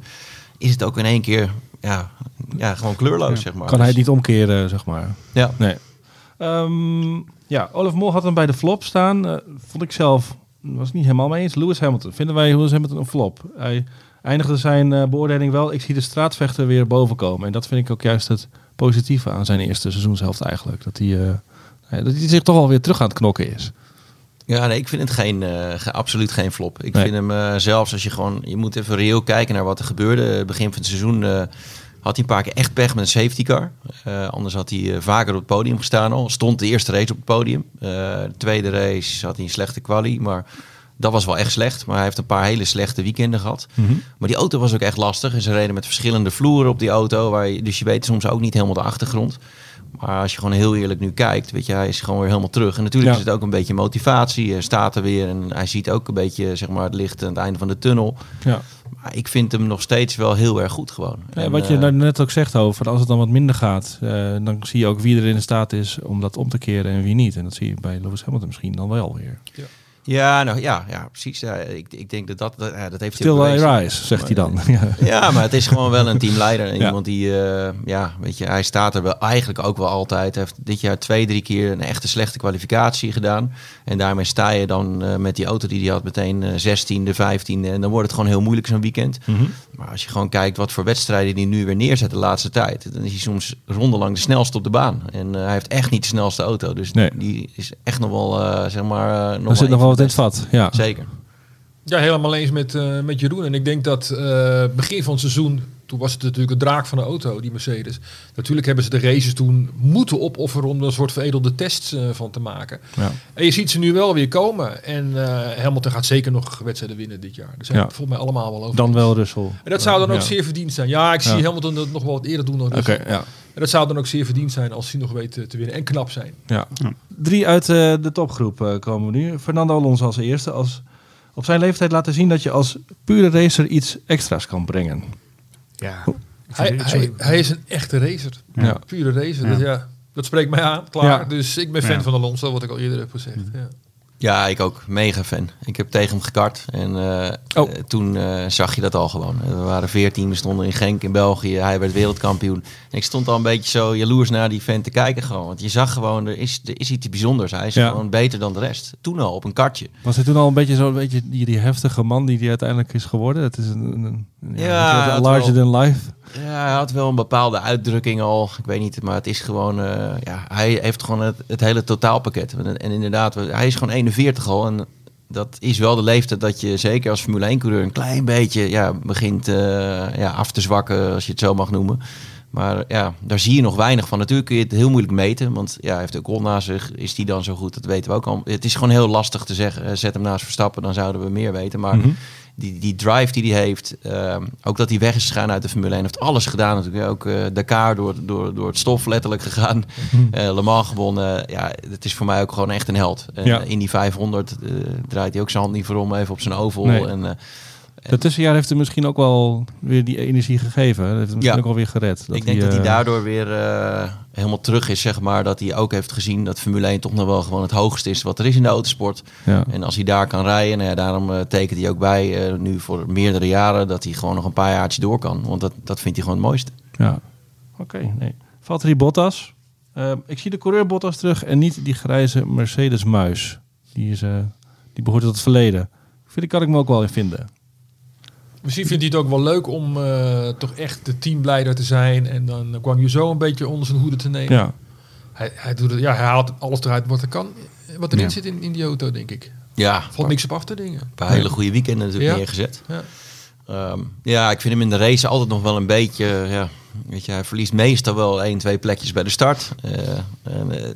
is het ook in één keer ja, ja, gewoon kleurloos, zeg maar. Kan hij Dus- niet omkeren, zeg maar. Ja. Nee. Ehm, ja, Olaf Mol had hem bij de flop staan. Eh, vond ik zelf, was het niet helemaal mee eens. Lewis Hamilton. Vinden wij Lewis Hamilton een flop? Hij eindigde zijn eh, beoordeling wel. Ik zie de straatvechter weer boven komen. En dat vind ik ook juist het positieve aan zijn eerste seizoenshelft eigenlijk. Dat hij, eh, dat hij zich toch alweer terug aan het knokken is. Ja, nee, ik vind het geen, eh, ge- absoluut geen flop. Ik Nee. vind hem eh, zelfs als je gewoon, je moet even reëel kijken naar wat er gebeurde. Begin van het seizoen eh, had hij een paar keer echt pech met een safety car. Eh, anders had hij eh, vaker op het podium gestaan al. Stond de eerste race op het podium. Eh, de tweede race had hij een slechte quali, maar dat was wel echt slecht. Maar hij heeft een paar hele slechte weekenden gehad. Maar die auto was ook echt lastig. En ze reden met verschillende vloeren op die auto. Waar je, dus je weet soms ook niet helemaal de achtergrond. Maar als je gewoon heel eerlijk nu kijkt, weet je, hij is gewoon weer helemaal terug. En natuurlijk Ja. is het ook een beetje motivatie. Hij staat er weer en hij ziet ook een beetje zeg maar, het licht aan het einde van de tunnel. Ja. Maar ik vind hem nog steeds wel heel erg goed gewoon. Ja, En, wat je eh, nou net ook zegt over, als het dan wat minder gaat, eh, dan zie je ook wie er in staat is om dat om te keren en wie niet. En dat zie je bij Lewis Hamilton misschien dan wel weer. Ja, nou ja, ja precies. Ja, ik, ik denk dat dat, dat, ja, dat heeft bewezen. rise, zegt hij dan. <laughs> Ja. Ja, maar het is gewoon wel een teamleider. En <laughs> Ja. iemand die, eh, ja, weet je, hij staat er wel eigenlijk ook wel altijd. Hij heeft dit jaar twee, drie keer een echte slechte kwalificatie gedaan. En daarmee sta je dan eh, met die auto die hij had meteen eh 16e, 15e. En dan wordt het gewoon heel moeilijk zo'n weekend. Mhm. Maar als je gewoon kijkt wat voor wedstrijden hij nu weer neerzet de laatste tijd. Dan is hij soms rondelang de snelste op de baan. En eh, hij heeft echt niet de snelste auto. Dus Nee. die is echt nog wel, eh, zeg maar... eh, nog Er zit een nog wel wat in het vat. Ja. Zeker. Ja, helemaal eens met, eh, met Jeroen. En ik denk dat eh, begin van het seizoen, toen was het natuurlijk een draak van de auto, die Mercedes. Natuurlijk hebben ze de races toen moeten opofferen om er een soort veredelde tests eh, van te maken. Ja. En je ziet ze nu wel weer komen. En eh Hamilton gaat zeker nog wedstrijden winnen dit jaar. Daar zijn Ja. volgens mij allemaal wel over. Dan wel Russell. En dat zou dan ook Ja. zeer verdiend zijn. Ja, ik zie Ja. Hamilton dat nog wel wat eerder doen dan Oké, Russell. ja. En dat zou dan ook zeer verdiend zijn als hij nog weet te winnen. En knap zijn. Ja. Drie uit eh, de topgroep eh, komen we nu. Fernando Alonso als eerste. Als op zijn leeftijd laten zien dat je als pure racer iets extra's kan brengen. Ja. Hij, hij, hij is een echte racer. Ja. Pure racer. Ja. Dat, ja, dat spreekt mij aan. Klaar. Ja. Dus ik ben fan Ja. van Alonso, wat ik al eerder heb gezegd. Ja. Ja, ik ook. Mega fan. Ik heb tegen hem gekart. En eh, Oh. eh, toen eh, zag je dat al gewoon. We waren veertien, we stonden in Genk in België. Hij werd wereldkampioen. En ik stond al een beetje zo jaloers naar die vent te kijken gewoon. Want je zag gewoon, er is, er is iets bijzonders. Hij is Ja. gewoon beter dan de rest. Toen al, op een kartje. Was hij toen al een beetje zo'n beetje die, die heftige man die hij uiteindelijk is geworden? Het is een, een, een- Ja, weet je, larger wel- than life. Ja, hij had wel een bepaalde uitdrukking al. Ik weet niet, maar het is gewoon... ja, hij heeft gewoon het, het hele totaalpakket. En, en inderdaad, hij is gewoon 41 al. En dat is wel de leeftijd dat je zeker als Formule 1-coureur... een klein beetje ja, begint eh, ja, af te zwakken, als je het zo mag noemen. Maar ja, daar zie je nog weinig van. Natuurlijk kun je het heel moeilijk meten. Want ja, hij heeft ook Ocon naast zich. Is die dan zo goed? Dat weten we ook al. Het is gewoon heel lastig te zeggen. Eh, Zet hem naast Verstappen, dan zouden we meer weten. Maar Mhm. die, die drive die hij heeft, ehm, ook dat hij weg is gegaan uit de Formule 1, heeft alles gedaan natuurlijk. Ook eh, Dakar door, door, door het stof letterlijk gegaan, Eh Le Mans gewonnen. Ja, het is voor mij ook gewoon echt een held. Ja. in die 500 eh, draait hij ook zijn hand niet voor om, even op zijn oval. Nee. En, Dat tussenjaar heeft hem misschien ook wel weer die energie gegeven. Dat heeft hem misschien Ja. ook wel weer gered. ik denk dat hij eh, daardoor weer eh, helemaal terug is, zeg maar. Dat hij ook heeft gezien dat Formule 1 toch nog wel gewoon het hoogste is wat er is in de autosport. Ja. En als hij daar kan rijden, nou ja, daarom eh, tekent hij ook bij, nu voor meerdere jaren, dat hij gewoon nog een paar jaartjes door kan. Want dat, dat vindt hij gewoon het mooiste. Ja, oké. nee. Valtteri Bottas. Eh, ik zie de coureur Bottas terug en niet die grijze Mercedes-muis. Die is Die behoort tot het verleden. Vind ik, kan ik me ook wel in vinden. Misschien vindt hij het ook wel leuk om uh, toch echt de teamleider te zijn. En dan kwam je zo een beetje onder zijn hoede te nemen. Ja. Hij, hij, doet het, ja, hij haalt alles eruit wat er kan. Wat erin Ja. zit in, in die auto, denk ik. Ja, Valt niks op af te dingen. een paar hele goede weekenden natuurlijk Ja. neergezet. Ja. Ehm, ja, ik vind hem in de race altijd nog wel een beetje. Ja, weet je, hij verliest meestal wel één, twee plekjes bij de start. Eh, eh,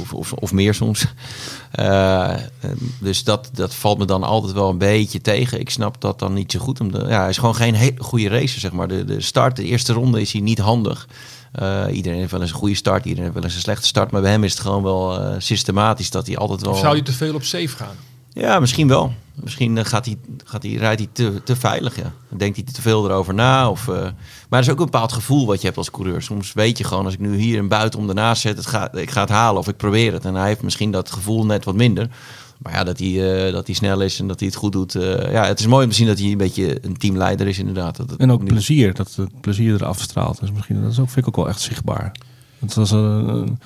of, of, of meer soms. Eh, dus dat, dat valt me dan altijd wel een beetje tegen. Ik snap dat dan niet zo goed. Ja, hij is gewoon geen goede racer, zeg maar. De, de start, de eerste ronde is hij niet handig. Iedereen heeft wel eens een goede start, iedereen heeft wel eens een slechte start. Maar bij hem is het gewoon wel systematisch dat hij altijd wel... Zou je te veel op safe gaan? Ja, misschien wel. Misschien eh, gaat hij, gaat hij, rijdt hij te, te veilig. Ja. Denkt hij te veel erover na. Of, eh, maar er is ook een bepaald gevoel wat je hebt als coureur. Soms weet je gewoon, als ik nu hier een buiten om ernaast zet, het ga, ik ga het halen of ik probeer het. En hij heeft misschien dat gevoel net wat minder. Maar ja, dat hij, eh, dat hij snel is en dat hij het goed doet. ja, het is mooi om te zien dat hij een beetje een teamleider is inderdaad. Dat En ook nu- plezier, dat het plezier eraf straalt. Dus misschien, dat is ook, vind ik ook wel echt zichtbaar. Het was een-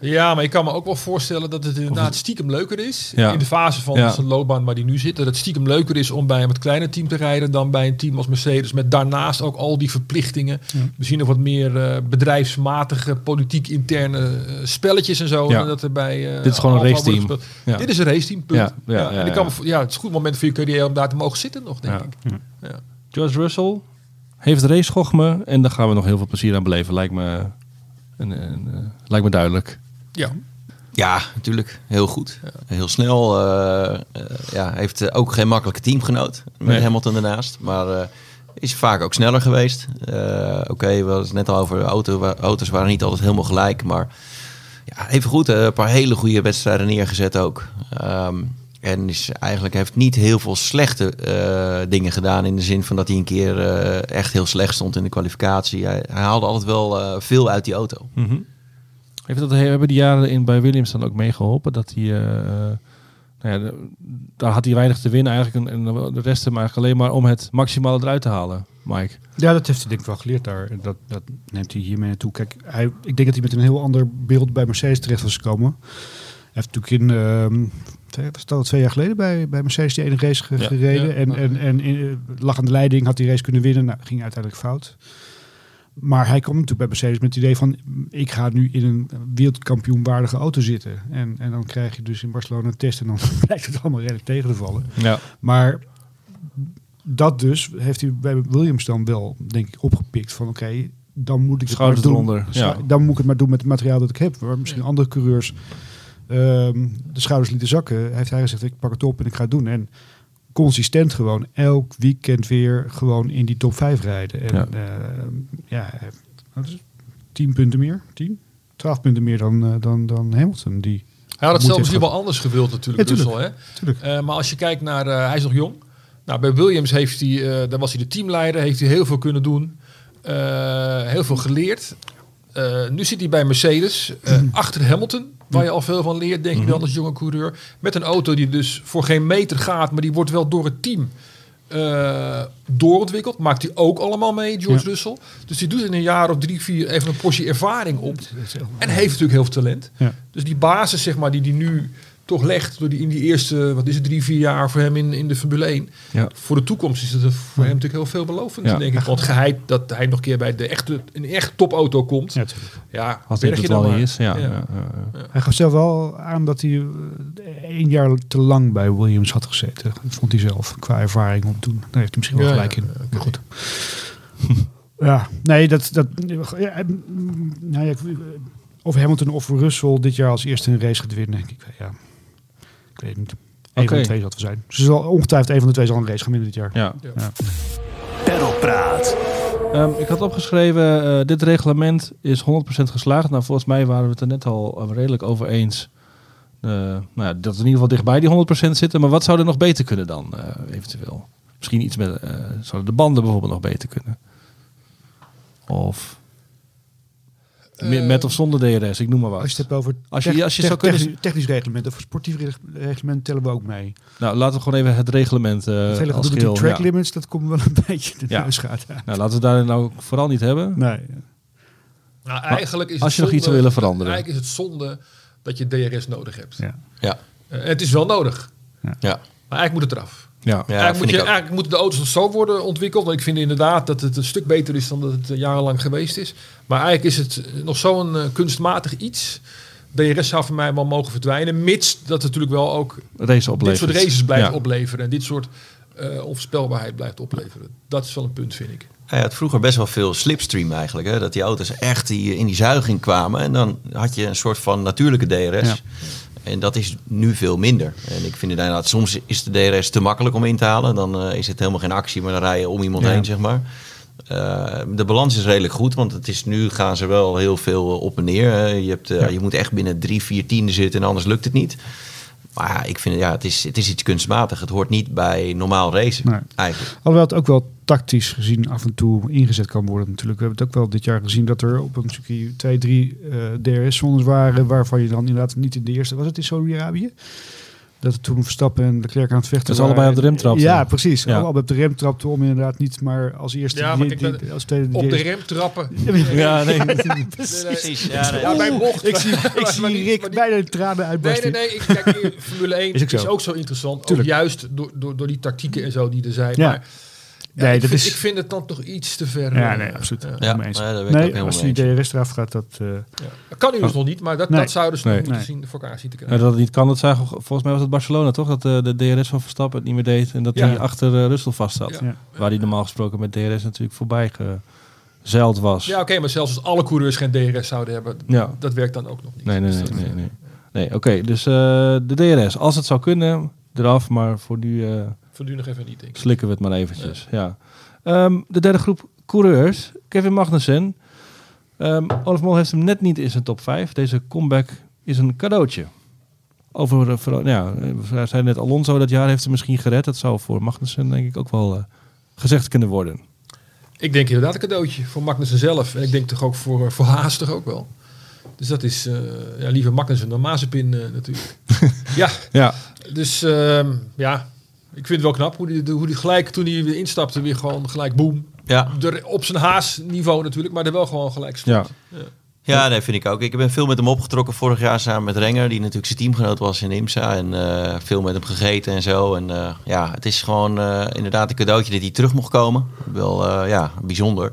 Ja, maar ik kan me ook wel voorstellen dat het inderdaad stiekem leuker is. Ja. In de fase van Ja. zijn loopbaan waar hij nu zit. Dat het stiekem leuker is om bij een wat kleiner team te rijden dan bij een team als Mercedes. Met daarnaast ook al die verplichtingen. Misschien nog wat meer eh, bedrijfsmatige, politiek interne eh, spelletjes en zo. En dat er bij, eh, Dit is gewoon een gespeeld. Ja. Dit is een raceteam, punt. Ja, ja, ja, en ik kan me ja, het is een goed moment voor je carrière om daar te mogen zitten nog, denk Ja. ik. Ja. George Russell heeft racegochme en daar gaan we nog heel veel plezier aan beleven. Lijkt me, lijkt me duidelijk. Ja. Ja, natuurlijk. Heel goed. Heel snel. eh, ja, heeft eh, ook geen makkelijke teamgenoot met Nee. Hamilton ernaast. Maar eh, is vaak ook sneller geweest. Oké, we hadden het net al over de auto. Auto's waren niet altijd helemaal gelijk. Maar ja, even goed. een paar hele goede wedstrijden neergezet ook. Ehm, en is eigenlijk heeft niet heel veel slechte dingen gedaan. In de zin van dat hij een keer echt heel slecht stond in de kwalificatie. Hij, hij haalde altijd wel veel uit die auto. Heeft dat, hebben die jaren in, bij Williams dan ook meegeholpen? Dat hij, eh, eh, nou ja, de- daar had hij weinig te winnen eigenlijk. En, en de rest hem eigenlijk alleen maar om het maximale eruit te halen, Mike. Ja, dat heeft hij denk ik wel geleerd daar. En Dat, dat neemt hij hiermee naartoe. Kijk, hij, ik denk dat hij met een heel ander beeld bij Mercedes terecht was gekomen. Hij heeft natuurlijk in, ehm twee, al twee jaar geleden bij, bij Mercedes die ene race Ja, gereden. ja. en en, en in- lag aan de leiding, had die race kunnen winnen. Nou, ging uiteindelijk fout. Maar hij kwam natuurlijk bij Mercedes met het idee van... ik ga nu in een wereldkampioenwaardige auto zitten. En, en dan krijg je dus in Barcelona een test... en dan <laughs> blijkt het allemaal redelijk tegen te vallen. Ja. Maar dat dus heeft hij bij Williams dan wel, denk ik, opgepikt. Van oké, dan moet ik het maar Schouders doen. eronder, Scha- ja. Dan moet ik het maar doen met het materiaal dat ik heb. Waar misschien andere coureurs ehm, de schouders lieten zakken. Heeft hij gezegd, ik pak het op en ik ga het doen. En consistent gewoon elk weekend weer gewoon in die top 5 rijden. En Ja. ja, ja wat is het? 10 punten meer? 10? 12 punten meer dan, eh, dan, dan Hamilton. Die, Hij had het zelf misschien wel anders gewild natuurlijk, Ja, tuurlijk. Russell, hè? tuurlijk. Eh, maar als je kijkt naar, eh, hij is nog jong. Nou, bij Williams heeft hij, eh, daar was hij de teamleider, heeft hij heel veel kunnen doen. Eh, heel veel geleerd. Eh, nu zit hij bij Mercedes, eh, <clears throat> achter Hamilton, waar je al veel van leert, denk ik dan als jonge coureur. Met een auto die dus voor geen meter gaat, maar die wordt wel door het team eh, doorontwikkeld. Maakt hij ook allemaal mee, George Ja. Russell. Dus die doet in een jaar of drie, vier even een portie ervaring op. En heeft natuurlijk heel veel talent. Ja. Dus die basis, zeg maar, die die nu toch legt door die in die eerste, wat is het, drie, vier jaar voor hem in, in de Formule 1. Ja. Voor de toekomst is het voor hem natuurlijk heel veelbelovend, Ja. denk ik. Want geheid dat hij nog een keer bij de echte, een echt topauto komt. Ja, Ja. Als dit berg het maar. is. Ja. Hij gaf zelf wel aan dat hij eh, één jaar te lang bij Williams had gezeten. Dat vond hij zelf, qua ervaring om te doen. Daar heeft hij misschien wel Ja, gelijk ja, in. Maar goed. ja, nee, dat... dat ja, eh, nou ja, of Hamilton of Russell dit jaar als eerste een race gaat winnen. Ik, ja, ik weet niet. Eén van de twee zal het zijn. Ze zal ongetwijfeld een van de twee zal een race gaan winnen dit jaar. Ja. Ja. Pedalpraat. Ehm, ik had opgeschreven, eh, dit reglement is 100% geslaagd. Nou, volgens mij waren we het er net al eh, redelijk over eens. eh, nou ja, dat we in ieder geval dichtbij die 100% zitten. Maar wat zou er nog beter kunnen dan, eh, eventueel? Misschien iets met, eh, zouden de banden bijvoorbeeld nog beter kunnen? Of meer- met of zonder DRS, ik noem maar wat. Als je het hebt over Als je- als je zou kunnen- technisch, technisch reglement of sportief reg- reglement tellen we ook mee. Nou, laten we gewoon even het reglement eh Het hele als geheel. track ja. limits, dat komt wel een <laughs> beetje de Ja. neus gaat. Ja. Nou, laten we daar nou vooral niet hebben. Nee. Nou, eigenlijk is als je nog iets zou willen veranderen. Eigenlijk is het zonde dat je DRS nodig hebt. Ja. Ja. Eh, het is wel nodig. Ja. Maar eigenlijk moet het eraf. Ja. Ja, eigenlijk, moet je, eigenlijk moeten de auto's nog zo worden ontwikkeld. Want ik vind inderdaad dat het een stuk beter is dan dat het jarenlang geweest is. Maar eigenlijk is het nog zo'n eh, kunstmatig iets. DRS zou voor mij wel mogen verdwijnen. Mits dat natuurlijk wel ook Race dit soort races blijft Ja. opleveren. En dit soort eh onvoorspelbaarheid blijft opleveren. Dat is wel een punt, vind ik. Hij had vroeger best wel veel slipstream eigenlijk. Hè? Dat die auto's echt die, in die zuiging kwamen. En dan had je een soort van natuurlijke DRS. Ja. En dat is nu veel minder. En ik vind inderdaad, soms is de DRS te makkelijk om in te halen. Dan eh, is het helemaal geen actie, maar dan rij je om iemand Ja. heen, zeg maar. Eh, de balans is redelijk goed, want het is, nu gaan ze wel heel veel op en neer. Je, hebt, eh, Ja. je moet echt binnen drie, vier tienden zitten en anders lukt het niet. Maar ja, ik vind ja, het is, het is iets kunstmatig. Het hoort niet bij normaal racen, Nee. eigenlijk. Alhoewel het ook wel tactisch gezien af en toe ingezet kan worden natuurlijk. We hebben het ook wel dit jaar gezien dat er op een circuit twee, drie eh, DRS-zones waren... waarvan je dan inderdaad niet in de eerste... Was het in Saudi-Arabië? Dat het toen Verstappen en de Klerk aan het vechten Dat ze waren. allebei op de rem trapten. Ja, precies. Ja. Allebei op de rem trapten om inderdaad niet maar als eerste... Ja, maar die- die- als tweede Op de rem trappen. Ja, nee. Precies. Ja, nee. Ja, bij <laughs> bocht. Ik zie, ik <laughs> zie Rick bijna de tranen Nee, uitbarsten. nee, nee. Ik, kijk, <laughs> Formule 1 Is is, ook zo. ook zo interessant. Tuurlijk. Ook juist door, door, door die tactieken en zo die er zijn. Ja. Maar ja, Nee, ik, dat vind, is- ik vind het dan toch iets te ver. Ja, eh, nee, absoluut. ja. Ja, nee, Nee, helemaal als die. DRS eraf gaat, dat... eh, Ja. Dat kan nu dus nog niet, maar dat, Nee. dat zouden ze Nee. moeten Nee. zien, voor elkaar zien te Ja, krijgen. dat het niet kan, dat zagen we, volgens mij was het Barcelona toch? Dat eh, de DRS van Verstappen het niet meer deed en dat Ja. hij achter eh, Russell vast zat. Ja. ja. Waar hij normaal gesproken met DRS natuurlijk voorbij gezeild was. Ja, oké, maar zelfs als alle coureurs geen DRS zouden hebben, Ja. dat werkt dan ook nog niet. Nee, nee, Dus nee. dat- nee, nee. nee oké, dus eh, de DRS, als het zou kunnen, eraf, maar voor nu eh, Voor nu nog even niet, denk ik. slikken we het maar eventjes. Ja. Ehm, de derde groep coureurs, Kevin Magnussen. Ehm Olaf Mol heeft hem net niet in zijn top 5. Deze comeback is een cadeautje. Over, eh, voor- ja, eh, we zeiden net Alonso dat jaar heeft hem misschien gered. Dat zou voor Magnussen denk ik ook wel eh, gezegd kunnen worden. Ik denk inderdaad een cadeautje voor Magnussen zelf. En ik denk toch ook voor, eh, voor Haas toch ook wel. Dus dat is eh, ja, liever Magnussen dan Mazepin eh, natuurlijk. <laughs> ja, Ja, dus ehm, ja, ik vind het wel knap hoe die, hoe die gelijk toen hij weer instapte weer gewoon gelijk boem. Ja, Er, op zijn Haas niveau natuurlijk, maar er wel gewoon gelijk stond. ja. Ja, nee, vind ik ook. Ik ben veel met hem opgetrokken vorig jaar samen met Renger, die natuurlijk zijn teamgenoot was in IMSA. En eh, veel met hem gegeten en zo. En eh, ja, het is gewoon eh, inderdaad een cadeautje dat hij terug mocht komen. Wel ja, bijzonder.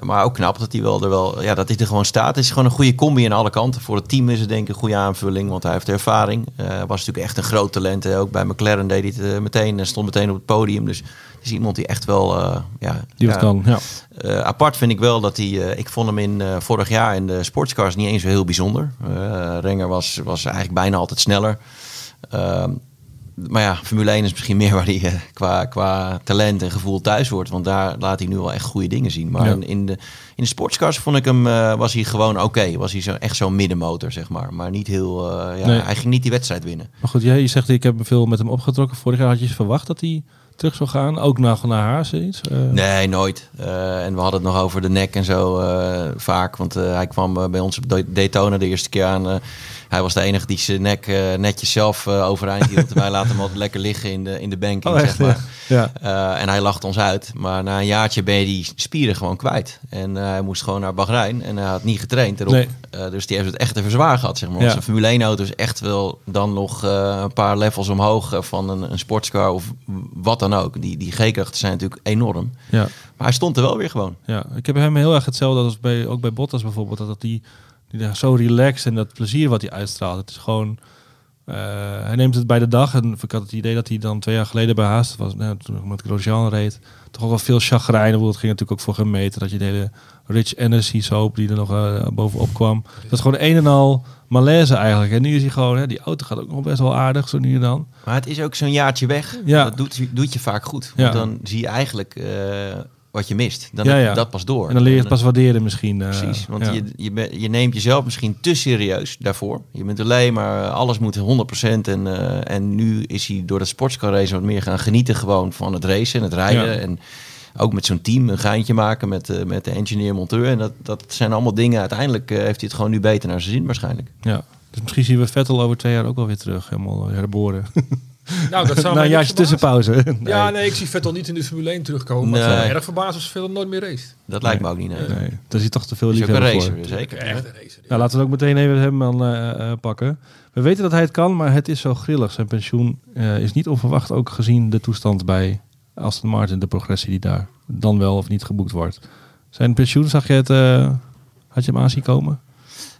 Maar ook knap dat hij wel er wel, ja, dat hij er gewoon staat. Het is gewoon een goede combi aan alle kanten. Voor het team is het denk ik een goede aanvulling, want hij heeft ervaring. Eh was natuurlijk echt een groot talent. hè. Ook bij McLaren deed hij het eh, meteen en stond meteen op het podium. Dus het is iemand die echt wel, eh, ja, Die wat kan. Ja. apart vind ik wel dat hij, ik vond hem in vorig jaar in de sportscars niet eens zo heel bijzonder. Renger was, was eigenlijk bijna altijd sneller. Maar ja, Formule 1 is misschien meer waar hij eh, qua, qua talent en gevoel thuis wordt. Want daar laat hij nu wel echt goede dingen zien. Maar Ja. in, de, in de sportscars vond ik hem, eh, was hij gewoon oké. Was hij zo, echt zo'n middenmotor, zeg maar. Maar niet heel, eh, ja, Nee. hij ging niet die wedstrijd winnen. Maar goed, jij je zegt ik heb veel met hem opgetrokken. Vorig jaar had je verwacht dat hij terug zou gaan. Ook naar, naar haar zoiets. Nee, nooit. En we hadden het nog over de nek en zo vaak. Want hij kwam bij ons op Da- Daytona de eerste keer aan. Hij was de enige die zijn nek eh, netjes zelf eh, overeind hield. <laughs> Wij laten hem altijd lekker liggen in de, in de banking, Oh, zeg maar. ja. Eh, en hij lachte ons uit. Maar na een jaartje ben je die spieren gewoon kwijt. En hij moest gewoon naar Bahrein. En hij had niet getraind erop. Nee. Dus die heeft het echt even zwaar gehad, zeg maar. Ja. Zijn Formule 1 auto is echt wel dan nog een paar levels omhoog van een, een sportscar of wat dan ook. Die, die G-krachten zijn natuurlijk enorm. ja. Maar hij stond er wel weer gewoon. Ja, ik heb hem heel erg hetzelfde als bij, ook bij Bottas bijvoorbeeld. Dat, dat die, die daar zo relaxed en dat plezier wat hij uitstraalt. Het is gewoon... eh, hij neemt het bij de dag. En ik had het idee dat hij dan twee jaar geleden bij Haas was. Nou, toen ik met Grosjean reed. Toch ook wel veel chagrijn. Het ging natuurlijk ook voor hem meten. Dat je de hele Rich Energy soap die er nog eh, bovenop kwam. Dat is gewoon een en al malaise eigenlijk. En nu is hij gewoon... Hè, die auto gaat ook nog best wel aardig zo nu en dan. Maar het is ook zo'n jaartje weg. Ja. Dat doet, doet je vaak goed. Want Ja. dan zie je eigenlijk eh, wat je mist. Dan Ja, heb je ja. dat pas door. En dan leer je het pas waarderen misschien. eh, Precies, want ja. je, je, ben- je neemt jezelf misschien te serieus daarvoor. Je bent alleen maar, eh, alles moet 100% en, eh, en nu is hij door dat sportscar race wat meer gaan genieten gewoon van het racen en het rijden. En ook met zo'n team een geintje maken met, eh, met de engineer-monteur. En dat, dat zijn allemaal dingen, uiteindelijk eh, heeft hij het gewoon nu beter naar zijn zin waarschijnlijk. Ja. Dus misschien zien we Vettel over twee jaar ook wel weer terug. Helemaal herboren. <laughs> Nou, dat zou Na een jaartje tussenpauze. Nee. Ja, nee, ik zie Vettel niet in de Formule 1 terugkomen. Maar het zou erg verbazen als Vettel nooit meer race. Dat lijkt me ook niet. Nee. Nee, daar is hij toch te veel liefhebber voor. racer, zeker. Echt een racer. Nou, laten we het ook meteen even hem dan eh, eh, pakken. We weten dat hij het kan, maar het is zo grillig. Zijn pensioen eh, is niet onverwacht, ook gezien de toestand bij Aston Martin, de progressie die daar dan wel of niet geboekt wordt. Zijn pensioen, zag je het, eh, had je hem aan zien komen?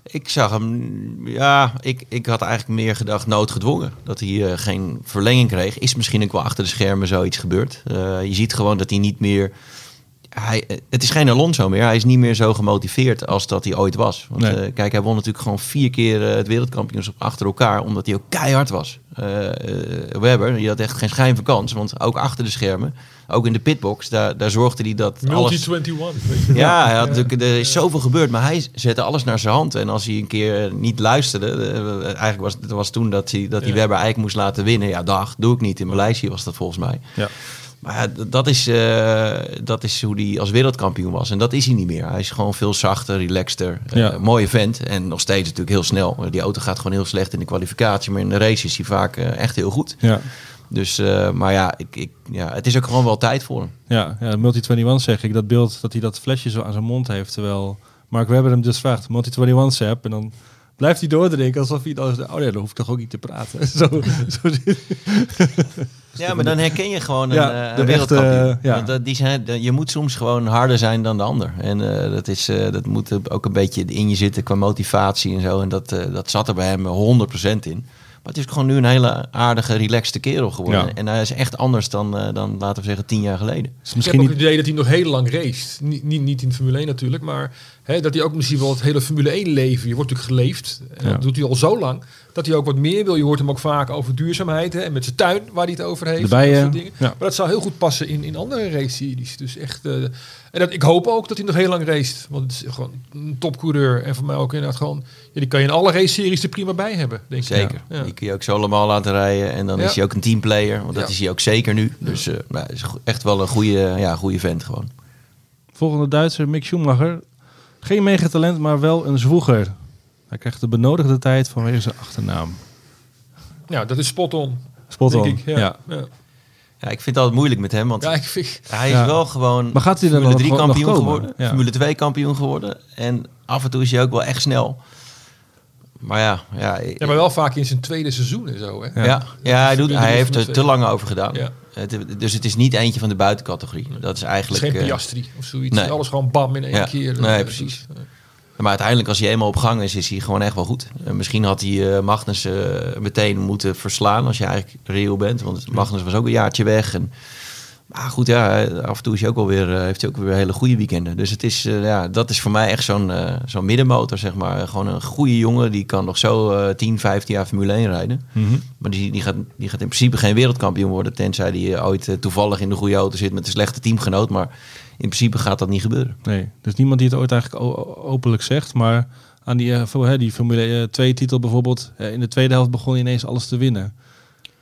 Ik zag hem, ja, ik, ik had eigenlijk meer gedacht noodgedwongen. Dat hij eh, geen verlenging kreeg. Is misschien ook wel achter de schermen zoiets gebeurd. Eh, je ziet gewoon dat hij niet meer... Hij, eh, het is geen Alonso meer. Hij is niet meer zo gemotiveerd als dat hij ooit was. Want Nee. kijk, hij won natuurlijk gewoon vier keer het wereldkampioenschap achter elkaar. Omdat hij ook keihard was. Webber, die had echt geen schijn van kans. Want ook achter de schermen, ook in de pitbox, daar, daar zorgde hij dat alles... Multi-21. weet je. Ja, hij had natuurlijk, er is zoveel gebeurd, maar hij zette alles naar zijn hand. En als hij een keer niet luisterde, eh, eigenlijk was het was toen dat hij, dat hij Ja. Webber eigenlijk moest laten winnen. Ja, dag, doe ik niet. In Maleisië was dat volgens mij. Ja. Maar dat is, eh, dat is hoe hij als wereldkampioen was. En dat is hij niet meer. Hij is gewoon veel zachter, relaxter. eh, mooie vent. En nog steeds natuurlijk heel snel. Die auto gaat gewoon heel slecht in de kwalificatie. Maar in de race is hij vaak echt heel goed. Ja, Dus, eh, maar ja, ik, ik, ja, het is ook gewoon wel tijd voor hem. ja, ja Multi-21 zeg ik. Dat beeld dat hij dat flesje zo aan zijn mond heeft. Terwijl Mark Webber hem dus vraagt, Multi-21 Sap. En dan blijft hij doordrinken alsof hij dan... Oh nee, dan hoef ik toch ook niet te praten. <laughs> zo, zo Ja, maar dan herken je gewoon een, Ja, eh, de wereldkampioen. ja. Want dat- die zijn, je moet soms gewoon harder zijn dan de ander. En eh, dat, is, eh, dat moet ook een beetje in je zitten qua motivatie en zo. En dat, eh, dat zat er bij hem 100% in. Maar het is gewoon nu een hele aardige, relaxte kerel geworden. Ja. En hij is echt anders dan, eh, dan, laten we zeggen, tien jaar geleden. is Ik heb misschien ook niet... het idee dat hij nog heel lang race. Niet, niet, niet in de Formule 1 natuurlijk, maar hè, dat hij ook misschien wel het hele Formule 1 leven. Je wordt natuurlijk geleefd. En Ja. dat doet hij al zo lang. Dat hij ook wat meer wil. Je hoort hem ook vaak over duurzaamheid. Hè, en met zijn tuin waar hij het over heeft. De bijen, dat soort dingen. ja. Maar dat zou heel goed passen in, in andere race-series. Dus echt... eh, en dat, ik hoop ook dat hij nog heel lang racet. Want het is gewoon een topcoureur. En voor mij ook inderdaad gewoon... Ja, die kan je in alle race-series er prima bij hebben, denk ik. Zeker. Ja. Die kun je ook zo allemaal laten rijden. En dan Ja. is hij ook een teamplayer. Want dat Ja. is hij ook zeker nu. Dus eh nou, is echt wel een goede, ja, goede vent gewoon. Volgende Duitser, Mick Schumacher. Geen megatalent, maar wel een zwoeger. Hij krijgt de benodigde tijd vanwege zijn achternaam. Ja, dat is spot on. Spot denk on. ik. Ja. Ja. Ja. Ja, ik vind het altijd moeilijk met hem. Want Ja, ik vind... Hij is Ja. wel gewoon Maar gaat hij er Formule dan 3 nog- kampioen nog komen? geworden, Ja. Formule 2 kampioen geworden. En af en toe is hij ook wel echt snel. Maar ja, ja, Ja, maar wel vaak in zijn tweede seizoen en zo, hè? ja, ja, hij, doet, hij heeft er te lang over gedaan. Ja. Het, dus het is niet eentje van de buitencategorie. Dat is Het is eigenlijk. geen eh, Piastri of zoiets. nee. Alles gewoon bam in één Ja. keer. Nee, eh, precies. doet. Maar uiteindelijk, als hij eenmaal op gang is, is hij gewoon echt wel goed. En misschien had hij eh, Magnus eh, meteen moeten verslaan als je eigenlijk reëel bent. Want Magnus was ook een jaartje weg. En, maar goed, ja, af en toe is hij ook wel weer, eh, heeft hij ook weer hele goede weekenden. Dus het is, eh, ja, dat is voor mij echt zo'n eh, zo'n middenmotor, zeg maar. Gewoon een goede jongen, die kan nog zo eh 10, 15 jaar Formule 1 rijden. Mhm. Maar die, die, gaat, die gaat in principe geen wereldkampioen worden, tenzij die eh, ooit eh, toevallig in de goede auto zit met een slechte teamgenoot. Maar in principe gaat dat niet gebeuren. Nee, dus niemand die het ooit eigenlijk openlijk zegt. Maar aan die, eh, hè, die Formule 2 titel bijvoorbeeld. eh, in de tweede helft begon hij ineens alles te winnen.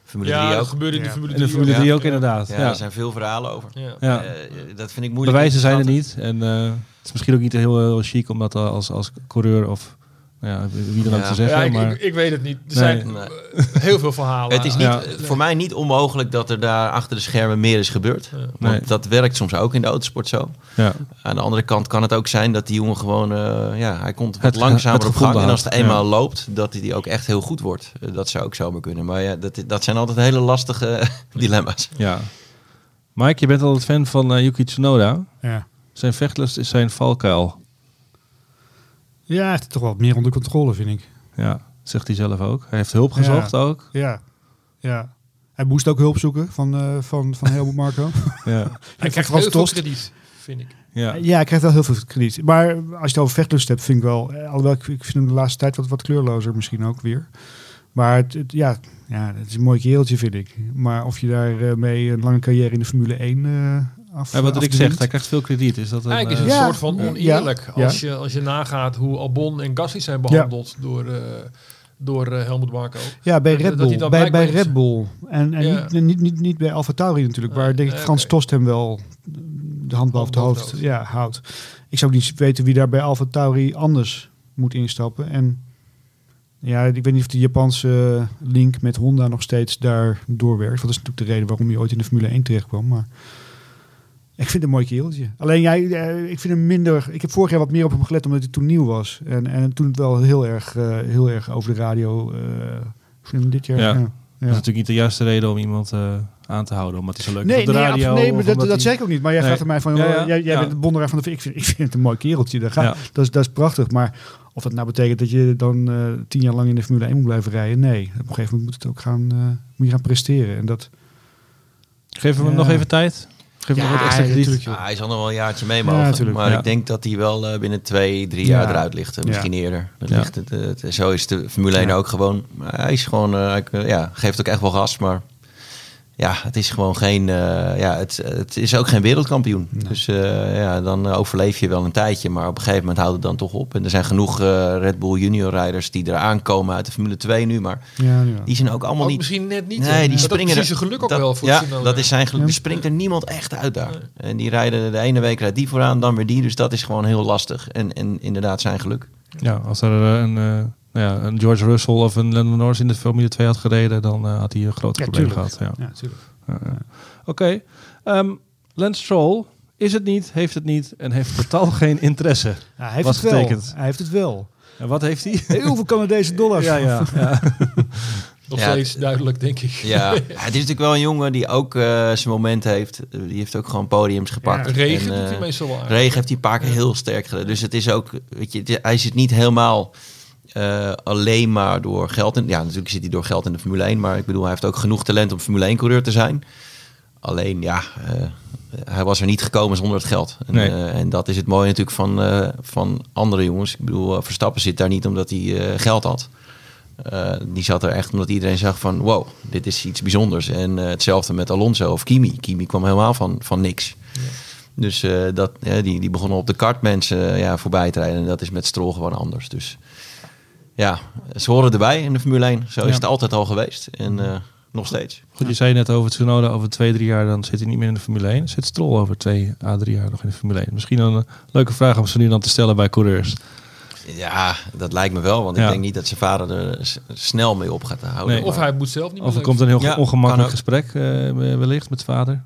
Formule Ja, 3 dat ook. gebeurde in de. Formule In de 3. Formule Ja. 3 ook inderdaad. Ja, Ja, er zijn veel verhalen over. Ja. Eh, dat vind ik moeilijk. Bewijzen zijn er niet. En eh, het is misschien ook niet heel, heel chic om dat als, als coureur of ja, wie dan ook Ja. te zeggen. Ja, ik, maar ik, ik weet het niet. Er Nee. zijn Nee. eh, heel veel verhalen. Het is niet, Ja. voor mij niet onmogelijk dat er daar achter de schermen meer is gebeurd. Ja. Want Nee. dat werkt soms ook in de autosport zo. ja, Aan de andere kant kan het ook zijn dat die jongen gewoon, eh, ja, hij komt wat Het- langzamer het op gang. En als het eenmaal ja. loopt, dat hij die ook echt heel goed wordt. Eh, dat zou ook zomaar kunnen. Maar ja, dat, dat zijn altijd hele lastige <laughs> dilemma's. ja. Mike, je bent altijd fan van Yuki Tsunoda. Ja. Zijn vechtlust is zijn valkuil. Ja, hij heeft het toch wel meer onder controle, vind ik. Ja, zegt hij zelf ook. Hij heeft hulp Ja. gezocht ook. Ja. ja. Hij moest ook hulp zoeken van, eh van, van Helmut Marco. <laughs> Ja, Hij Hij krijgt heel veel krediet, vind ik. ja. Ja, hij krijgt wel heel veel krediet. Maar als je het over vechtlust hebt, vind ik wel... eh, Alhoewel, ik, ik vind hem de laatste tijd wat, wat kleurlozer misschien ook weer. Maar het, het- ja, ja, het is een mooi kereltje, vind ik. Maar of je daarmee mee een lange carrière in de Formule 1 eh af Ja, wat Rick afdwingt- zegt, hij krijgt veel krediet. Is dat een, Eigenlijk is het eh, een Ja. soort van oneerlijk. Ja. Als, je, als je nagaat hoe Albon en Gasly zijn behandeld door, eh, door eh, Helmut Marco. Ja, bij Red Bull. Bij, bij Red Bull. En, en Ja. niet, niet, niet, niet bij Alfa Tauri natuurlijk, waar Nee, denk ik nee, Frans. Tost hem wel de hand boven het hoofd ja, houdt. Ik zou niet weten wie daar bij Alfa Tauri anders moet instappen. En Ja, ik weet niet of die Japanse eh, link met Honda nog steeds daar doorwerkt. Dat is natuurlijk de reden waarom hij ooit in de Formule 1 terecht kwam. Maar ik vind hem een mooi kereltje. Alleen jij, eh, ik vind hem minder. Ik heb vorig jaar wat meer op hem gelet omdat hij toen nieuw was. En, en toen het wel heel erg, eh, heel erg over de radio. eh, ik vind hem dit jaar. Ja. Ja. Dat is natuurlijk niet de juiste reden om iemand aan te houden. Omdat hij zo leuk is op de nee, radio. nee maar dat, dat zeg ik ook niet. Maar jij Nee. vraagt aan mij van, Ja, jij, jij ja. bent de bonderaar van de... Ik vind, ik vind het een mooi kereltje. Dat, gaat, dat, is, dat is prachtig. Maar of dat nou betekent dat je dan tien jaar lang in de Formule 1 moet blijven rijden? Nee. Op een gegeven moment moet het ook gaan, eh, moet je gaan presteren. En dat... Geven we hem nog even tijd? Geef nog wat extra krediet? natuurlijk, joh. Ja, hij zal nog wel een jaartje mee Ja, mogen. maar Ja. ik denk dat hij wel eh, binnen twee, drie Ja. jaar eruit ligt. eh, Ja. Misschien eerder. Dat Ja. ligt het, eh, het- zo is de Formule 1 Ja. ook gewoon. Hij is gewoon, ja, geeft ook echt wel gas. Maar ja, het is gewoon geen, eh, ja, het, het is ook geen wereldkampioen. Dus eh, ja, dan eh, overleef je wel een tijdje. Maar op een gegeven moment houdt het dan toch op. En er zijn genoeg eh, Red Bull junior rijders die eraan komen uit de Formule 2 nu. Maar Ja, ja. die zijn ook allemaal Ook niet... misschien net niet. Nee, die Dat springen is er- zijn geluk ook dat- wel voor Ja, dat is zijn geluk. Ja. Er springt er niemand echt uit daar. En die rijden de ene week rijdt die vooraan, dan weer die. Dus dat is gewoon heel lastig. En, en inderdaad zijn geluk. Ja, als er een, ja, een George Russell of een Lando Norris in de Formule 2 had gereden, dan eh, had hij een groot Ja, probleem tuurlijk. gehad. Ja. Ja, natuurlijk. Ja, ja. Oké. Ehm, Lance Stroll is het niet, heeft het niet en heeft totaal geen interesse. Ja, hij heeft Wat het wel. Hij heeft het wel. En wat heeft hij? Heel veel Canadese dollars. ja, ja. <laughs> Nog Ja, steeds duidelijk, denk ik. Ja, <laughs> het is natuurlijk wel een jongen die ook eh, zijn moment heeft. Eh, Die heeft ook gewoon podiums gepakt. Ja, Regen En, doet eh, hij meestal wel aan. Regen heeft hij een paar keer heel sterk gedaan. Dus het is ook, weet je, hij zit niet helemaal eh, alleen maar door geld. In, ja, natuurlijk zit hij door geld in de Formule 1. Maar ik bedoel, hij heeft ook genoeg talent om Formule 1-coureur te zijn. Alleen, ja, eh, hij was er niet gekomen zonder het geld. En, Nee. eh, en dat is het mooie natuurlijk van, van andere jongens. Ik bedoel, Verstappen zit daar niet omdat hij geld had. Die zat er echt omdat iedereen zag van wow, dit is iets bijzonders. En hetzelfde met Alonso of Kimi. Kimi kwam helemaal van, van niks. Dus dat, ja, die, die begonnen op de kart mensen ja, voorbij te rijden. En dat is met Stroll gewoon anders. Dus ja, ze horen erbij in de Formule 1. Zo is het altijd al geweest. En eh, nog steeds. Goed, je zei net over Tsunoda, over twee, drie jaar dan zit hij niet meer in de Formule 1. Zit Stroll over twee à drie jaar nog in de Formule 1? Misschien een leuke vraag om ze nu dan te stellen bij coureurs. Ja, dat lijkt me wel. Want Ja. ik denk niet dat zijn vader er snel mee op gaat houden. Nee. Of hij moet zelf niet meer Of er komt een heel Ja, ongemakkelijk gesprek eh, wellicht met vader.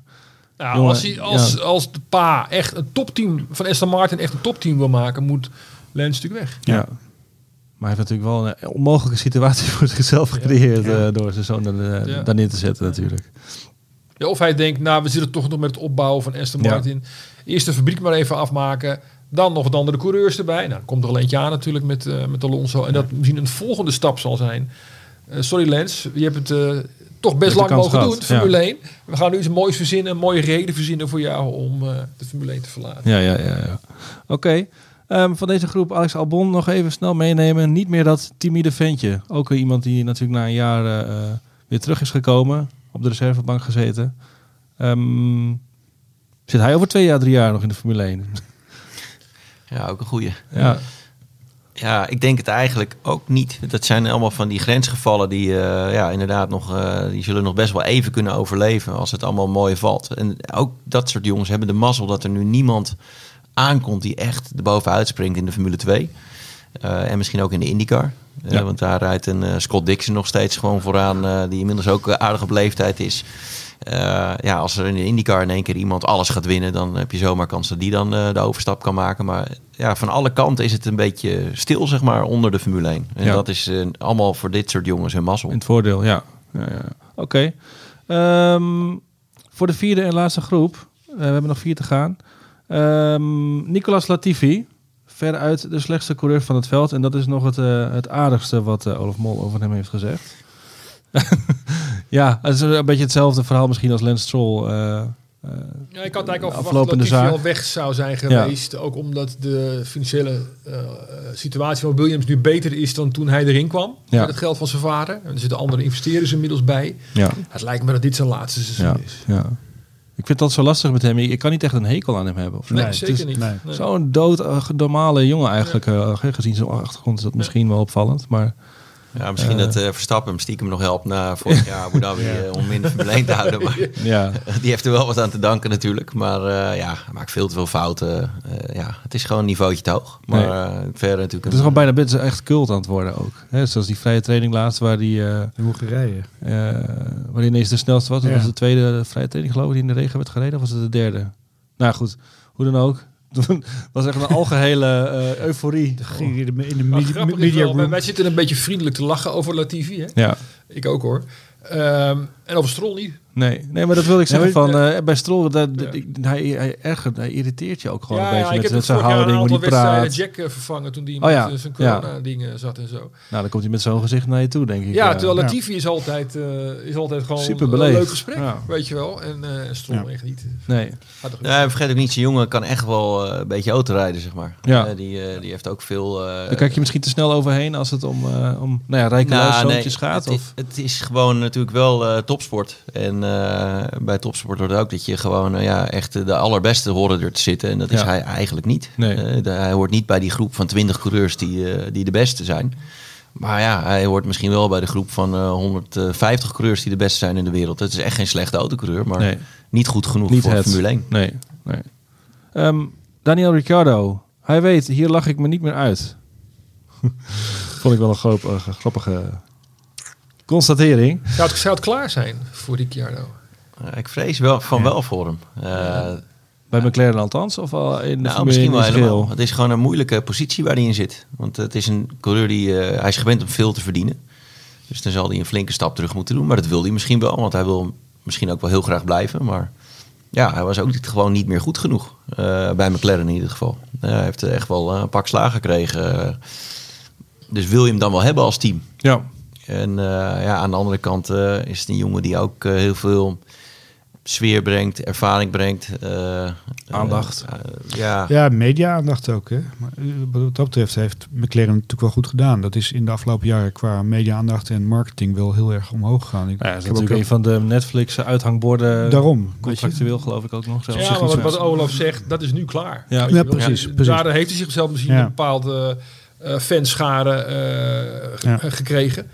Nou, Jongen, als, hij, als, ja. als de pa echt een topteam van Aston Martin echt een topteam wil maken, moet Lens natuurlijk weg. Ja. Maar hij heeft natuurlijk wel een eh, onmogelijke situatie <laughs> voor zichzelf gecreëerd Ja. eh, door zijn zoon er, Ja. daar neer te zetten natuurlijk. Ja, of hij denkt, nou, we zitten toch nog met het opbouwen van Aston. Martin. Eerst de fabriek maar even afmaken. Dan nog wat andere coureurs erbij. Nou, dan komt er al eentje aan natuurlijk met, eh, met Alonso. En dat misschien een volgende stap zal zijn. Eh, sorry Lens, je hebt het eh, toch best lang mogen gehad, doen, Formule ja. 1. We gaan nu iets moois verzinnen, een mooie reden verzinnen voor jou om eh, de Formule 1 te verlaten. Ja, ja, ja. ja. Oké. Ehm, van deze groep Alex Albon nog even snel meenemen. Niet meer dat timide ventje. Ook iemand die natuurlijk na een jaar eh, eh, weer terug is gekomen. Op de reservebank gezeten. Ehm, zit hij over twee jaar, drie jaar nog in de Formule 1? <laughs> Ja, ook een goeie. ja. Ja, ik denk het eigenlijk ook niet. Dat zijn allemaal van die grensgevallen die eh, ja, inderdaad nog, die zullen nog best wel even kunnen overleven als het allemaal mooi valt. En ook dat soort jongens hebben de mazzel dat er nu niemand aankomt die echt erbovenuit springt in de Formule 2. Eh, en misschien ook in de IndyCar. Eh, Ja. want daar rijdt een eh, Scott Dixon nog steeds gewoon vooraan, die inmiddels ook aardig op leeftijd is. Ja, als er in de IndyCar in één keer iemand alles gaat winnen, dan heb je zomaar kans dat die dan de overstap kan maken. Maar ja, van alle kanten is het een beetje stil, zeg maar, onder de Formule 1. En Ja. dat is allemaal voor dit soort jongens een mazzel. In het voordeel, ja. ja, ja. Oké. Ehm, voor de vierde en laatste groep. we hebben nog vier te gaan. Ehm Nicolas Latifi. Veruit de slechtste coureur van het veld. En dat is nog het, eh, het aardigste wat eh, Olaf Mol over hem heeft gezegd. <laughs> ja, het is een beetje hetzelfde verhaal misschien als Lance Stroll. eh, Ja, ik had eigenlijk al verwacht dat hij al weg zou zijn geweest. Ook omdat de financiële situatie van Williams nu beter is dan toen hij erin kwam. Ja. Met het geld van zijn vader. En er zitten andere investeerders inmiddels bij. ja, Het lijkt me dat dit zijn laatste seizoen ja, is. ja. Ik vind dat zo lastig met hem. Ik, ik kan niet echt een hekel aan hem hebben. Of Nee, het zeker is niet. nee. Zo'n dood normale jongen eigenlijk. eh, gezien zijn achtergrond is dat misschien wel opvallend. Maar Ja, misschien dat uh, Verstappen hem stiekem nog helpt na vorig jaar Abu Dhabi <laughs> ja. om minder Formule 1 te houden. Maar <laughs> ja. <laughs> die heeft er wel wat aan te danken natuurlijk. Maar uh, ja, hij maakt veel te veel fouten. Uh, ja, het is gewoon een niveautje te hoog. Maar nee. verder natuurlijk... Het is gewoon bijna het echt cult aan het worden ook. Hè? Zoals die vrije training laatst waar die... in Hongarije. waar ineens de snelste was. Dat was de tweede vrije training geloof ik die in de regen werd gereden. Of was het de derde? Nou goed, hoe dan ook. Toen was echt een algehele uh, euforie. ging in de, in de media, media wel, Wij zitten een beetje vriendelijk te lachen over Latifi. Hè? Ja. Ik ook hoor. Um, en over Strol niet. Nee, nee, maar dat wil ik zeggen ja, van uh, bij Strol, dat, ja. hij, hij, ergert, hij irriteert je ook gewoon ja, een beetje met, met zijn houding, hoe die praat. Jack uh, vervangen toen die oh, met ja. zijn corona dingen zat en zo. Nou, dan komt hij met zo'n gezicht naar je toe, denk ik. Ja, terwijl Latifi is altijd, uh, is altijd gewoon Super een leuk gesprek, weet je wel. En Strol echt niet. Nee. Ja, vergeet ook niet, zijn jongen kan echt wel een beetje autorijden, zeg maar. Ja. die, die heeft ook veel... Dan kijk je misschien te snel overheen als het om, om nou ja, rijke nou, nee, gaat. Het, het is gewoon natuurlijk wel topsport. En bij topsport wordt ook dat je gewoon uh, ja, echt de allerbeste horen er te zitten. En dat is hij eigenlijk niet. Nee. Uh, de, hij hoort niet bij die groep van 20 coureurs die, uh, die de beste zijn. Maar ja, hij hoort misschien wel bij de groep van 150 coureurs die de beste zijn in de wereld. Het is echt geen slechte autocoureur, maar nee. niet goed genoeg niet voor het. Formule 1. Nee, nee. Um, Daniel Ricciardo, hij weet, hier lach ik me niet meer uit. <laughs> Vond ik wel een grappige constatering. Zou het, zou het klaar zijn voor Ricciardo? Uh, ik vrees wel van wel voor hem. Uh, bij McLaren althans? Of al in de nou, misschien wel helemaal. Het is gewoon een moeilijke positie waar hij in zit. Want het is een coureur die... Uh, hij is gewend om veel te verdienen. Dus dan zal hij een flinke stap terug moeten doen. Maar dat wil hij misschien wel. Want hij wil misschien ook wel heel graag blijven. Maar ja, hij was ook niet, gewoon niet meer goed genoeg. bij McLaren in ieder geval. hij heeft echt wel een pak slagen gekregen. dus wil je hem dan wel hebben als team? Ja. En ja, aan de andere kant is het een jongen die ook heel veel sfeer brengt, ervaring brengt. Uh, aandacht. Uh, ja. ja, media-aandacht ook. Hè? Maar wat dat betreft heeft McLaren natuurlijk wel goed gedaan. Dat is in de afgelopen jaren qua media-aandacht en marketing wel heel erg omhoog gegaan. Ik, ja, dat is natuurlijk een van de Netflix-uithangborden. Daarom. Contractueel geloof ik ook nog. Zelfs. Ja, maar wat, Olaf zegt, dat is nu klaar. Ja, ja precies, precies. Daar heeft hij zichzelf misschien een bepaalde uh, fanschade ja. gekregen.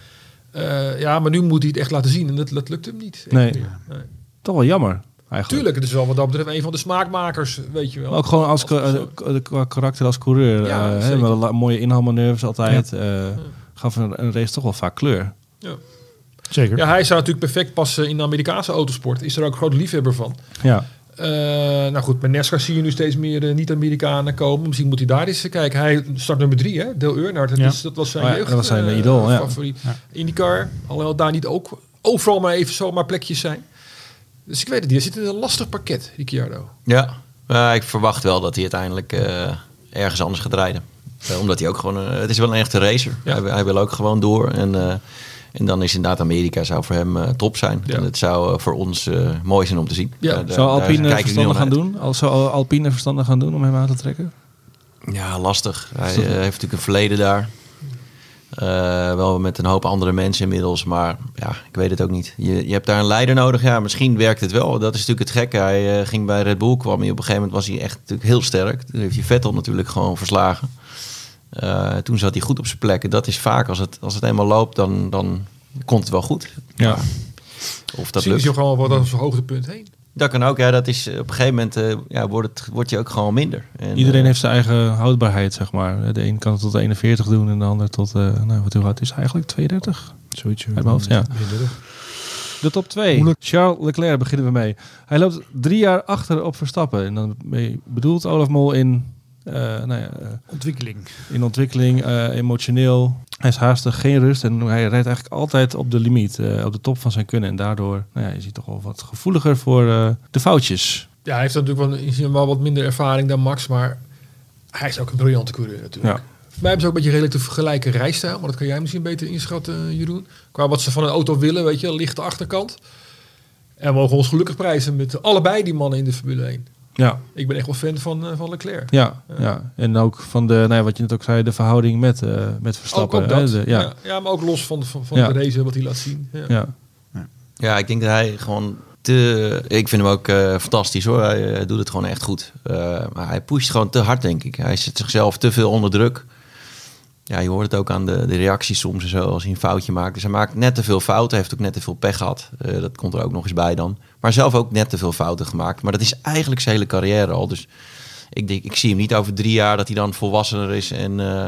Ja, maar nu moet hij het echt laten zien en dat, dat lukt hem niet. Nee. nee. Toch wel jammer. Eigenlijk. Tuurlijk, het is wel wat dat betreft een van de smaakmakers, weet je wel. ook gewoon als, als karakter als coureur. Ja, uh, wel mooie inhaalmanoeuvres altijd. Ja. Uh, gaf een, een, race toch wel vaak kleur. Ja. Zeker. Ja, hij zou natuurlijk perfect passen in de Amerikaanse autosport. Is er ook groot liefhebber van. Ja. Uh, nou goed, met NASCAR zie je nu steeds meer uh, niet-Amerikanen komen. Misschien moet hij daar eens kijken. Hij start nummer drie, hè? Deel Earnhardt. Dat, ja. dat was zijn oh ja, jeugd, dat was zijn uh, idool, favoriet. Ja. IndyCar, alhoewel daar niet ook overal maar even zomaar plekjes zijn. Dus ik weet het niet. Hij zit in een lastig pakket, Ricciardo. Ja, uh, ik verwacht wel dat hij uiteindelijk uh, ergens anders gaat rijden. Uh, omdat hij ook gewoon... het is wel een echte racer. Ja. Hij, hij, wil ook gewoon door. En, en dan is inderdaad Amerika zou voor hem top zijn. Ja. En het zou voor ons mooi zijn om te zien. Ja. zou Alpine verstandig gaan doen? Al zou Alpine verstandig gaan doen om hem aan te trekken? Ja, lastig. Hij heeft natuurlijk een verleden daar. Uh, wel met een hoop andere mensen inmiddels, maar ja, ik weet het ook niet. Je, je hebt daar een leider nodig. Ja, misschien werkt het wel. Dat is natuurlijk het gekke. Hij uh, ging bij Red Bull, kwam hij op een gegeven moment was hij echt natuurlijk heel sterk. Toen heeft hij Vettel natuurlijk gewoon verslagen. Uh, toen zat hij goed op zijn plek. Dat is vaak als het, als het eenmaal loopt, dan, dan komt het wel goed. Ja. of dat Misschien lukt. is gewoon wat zijn hoogtepunt heen. Dat kan ook, ja. Dat is, op een gegeven moment uh, ja, wordt, het, wordt je ook gewoon minder. En, Iedereen uh, heeft zijn eigen houdbaarheid, zeg maar. De een kan het tot 41 doen en de ander tot, uh, nou, wat hoe oud is eigenlijk? 32? Zoiets. Uit mijn hoofd, ja. De top 2. Charles Leclerc beginnen we mee. Hij loopt drie jaar achter op Verstappen. En dan bedoelt Olaf Mol in nou ja, uh, ontwikkeling. In ontwikkeling, uh, emotioneel. Hij is haastig, geen rust en hij rijdt eigenlijk altijd op de limiet, op de top van zijn kunnen. En daardoor nou ja, is hij toch wel wat gevoeliger voor de foutjes. Ja, hij heeft natuurlijk wel, wel wat minder ervaring dan Max, maar hij is ook een briljante coureur natuurlijk. Ja. Wij hebben ze ook een beetje redelijk te vergelijken rijstijl, maar dat kan jij misschien beter inschatten, Jeroen. Qua wat ze van een auto willen, weet je, lichte achterkant. En we mogen ons gelukkig prijzen met allebei die mannen in de Formule 1. Ja. Ik ben echt wel fan van, uh, van Leclerc. Ja, ja, ja. En ook van de, nou ja, wat je net ook zei, de verhouding met, uh, met Verstappen. Ook, ook ja. ja. Ja, maar ook los van, van, van de race wat hij laat zien. Ja. Ja. ja, ik denk dat hij gewoon te... Ik vind hem ook uh, fantastisch hoor. Hij doet het gewoon echt goed. maar hij pusht gewoon te hard, denk ik. Hij zet zichzelf te veel onder druk. ja, je hoort het ook aan de, de reacties soms en zo als hij een foutje maakt. Dus hij maakt net te veel fouten, heeft ook net te veel pech gehad. Eh, dat komt er ook nog eens bij dan. Maar zelf ook net te veel fouten gemaakt. Maar dat is eigenlijk zijn hele carrière al. Dus ik, denk, ik zie hem niet over drie jaar dat hij dan volwassener is en... eh,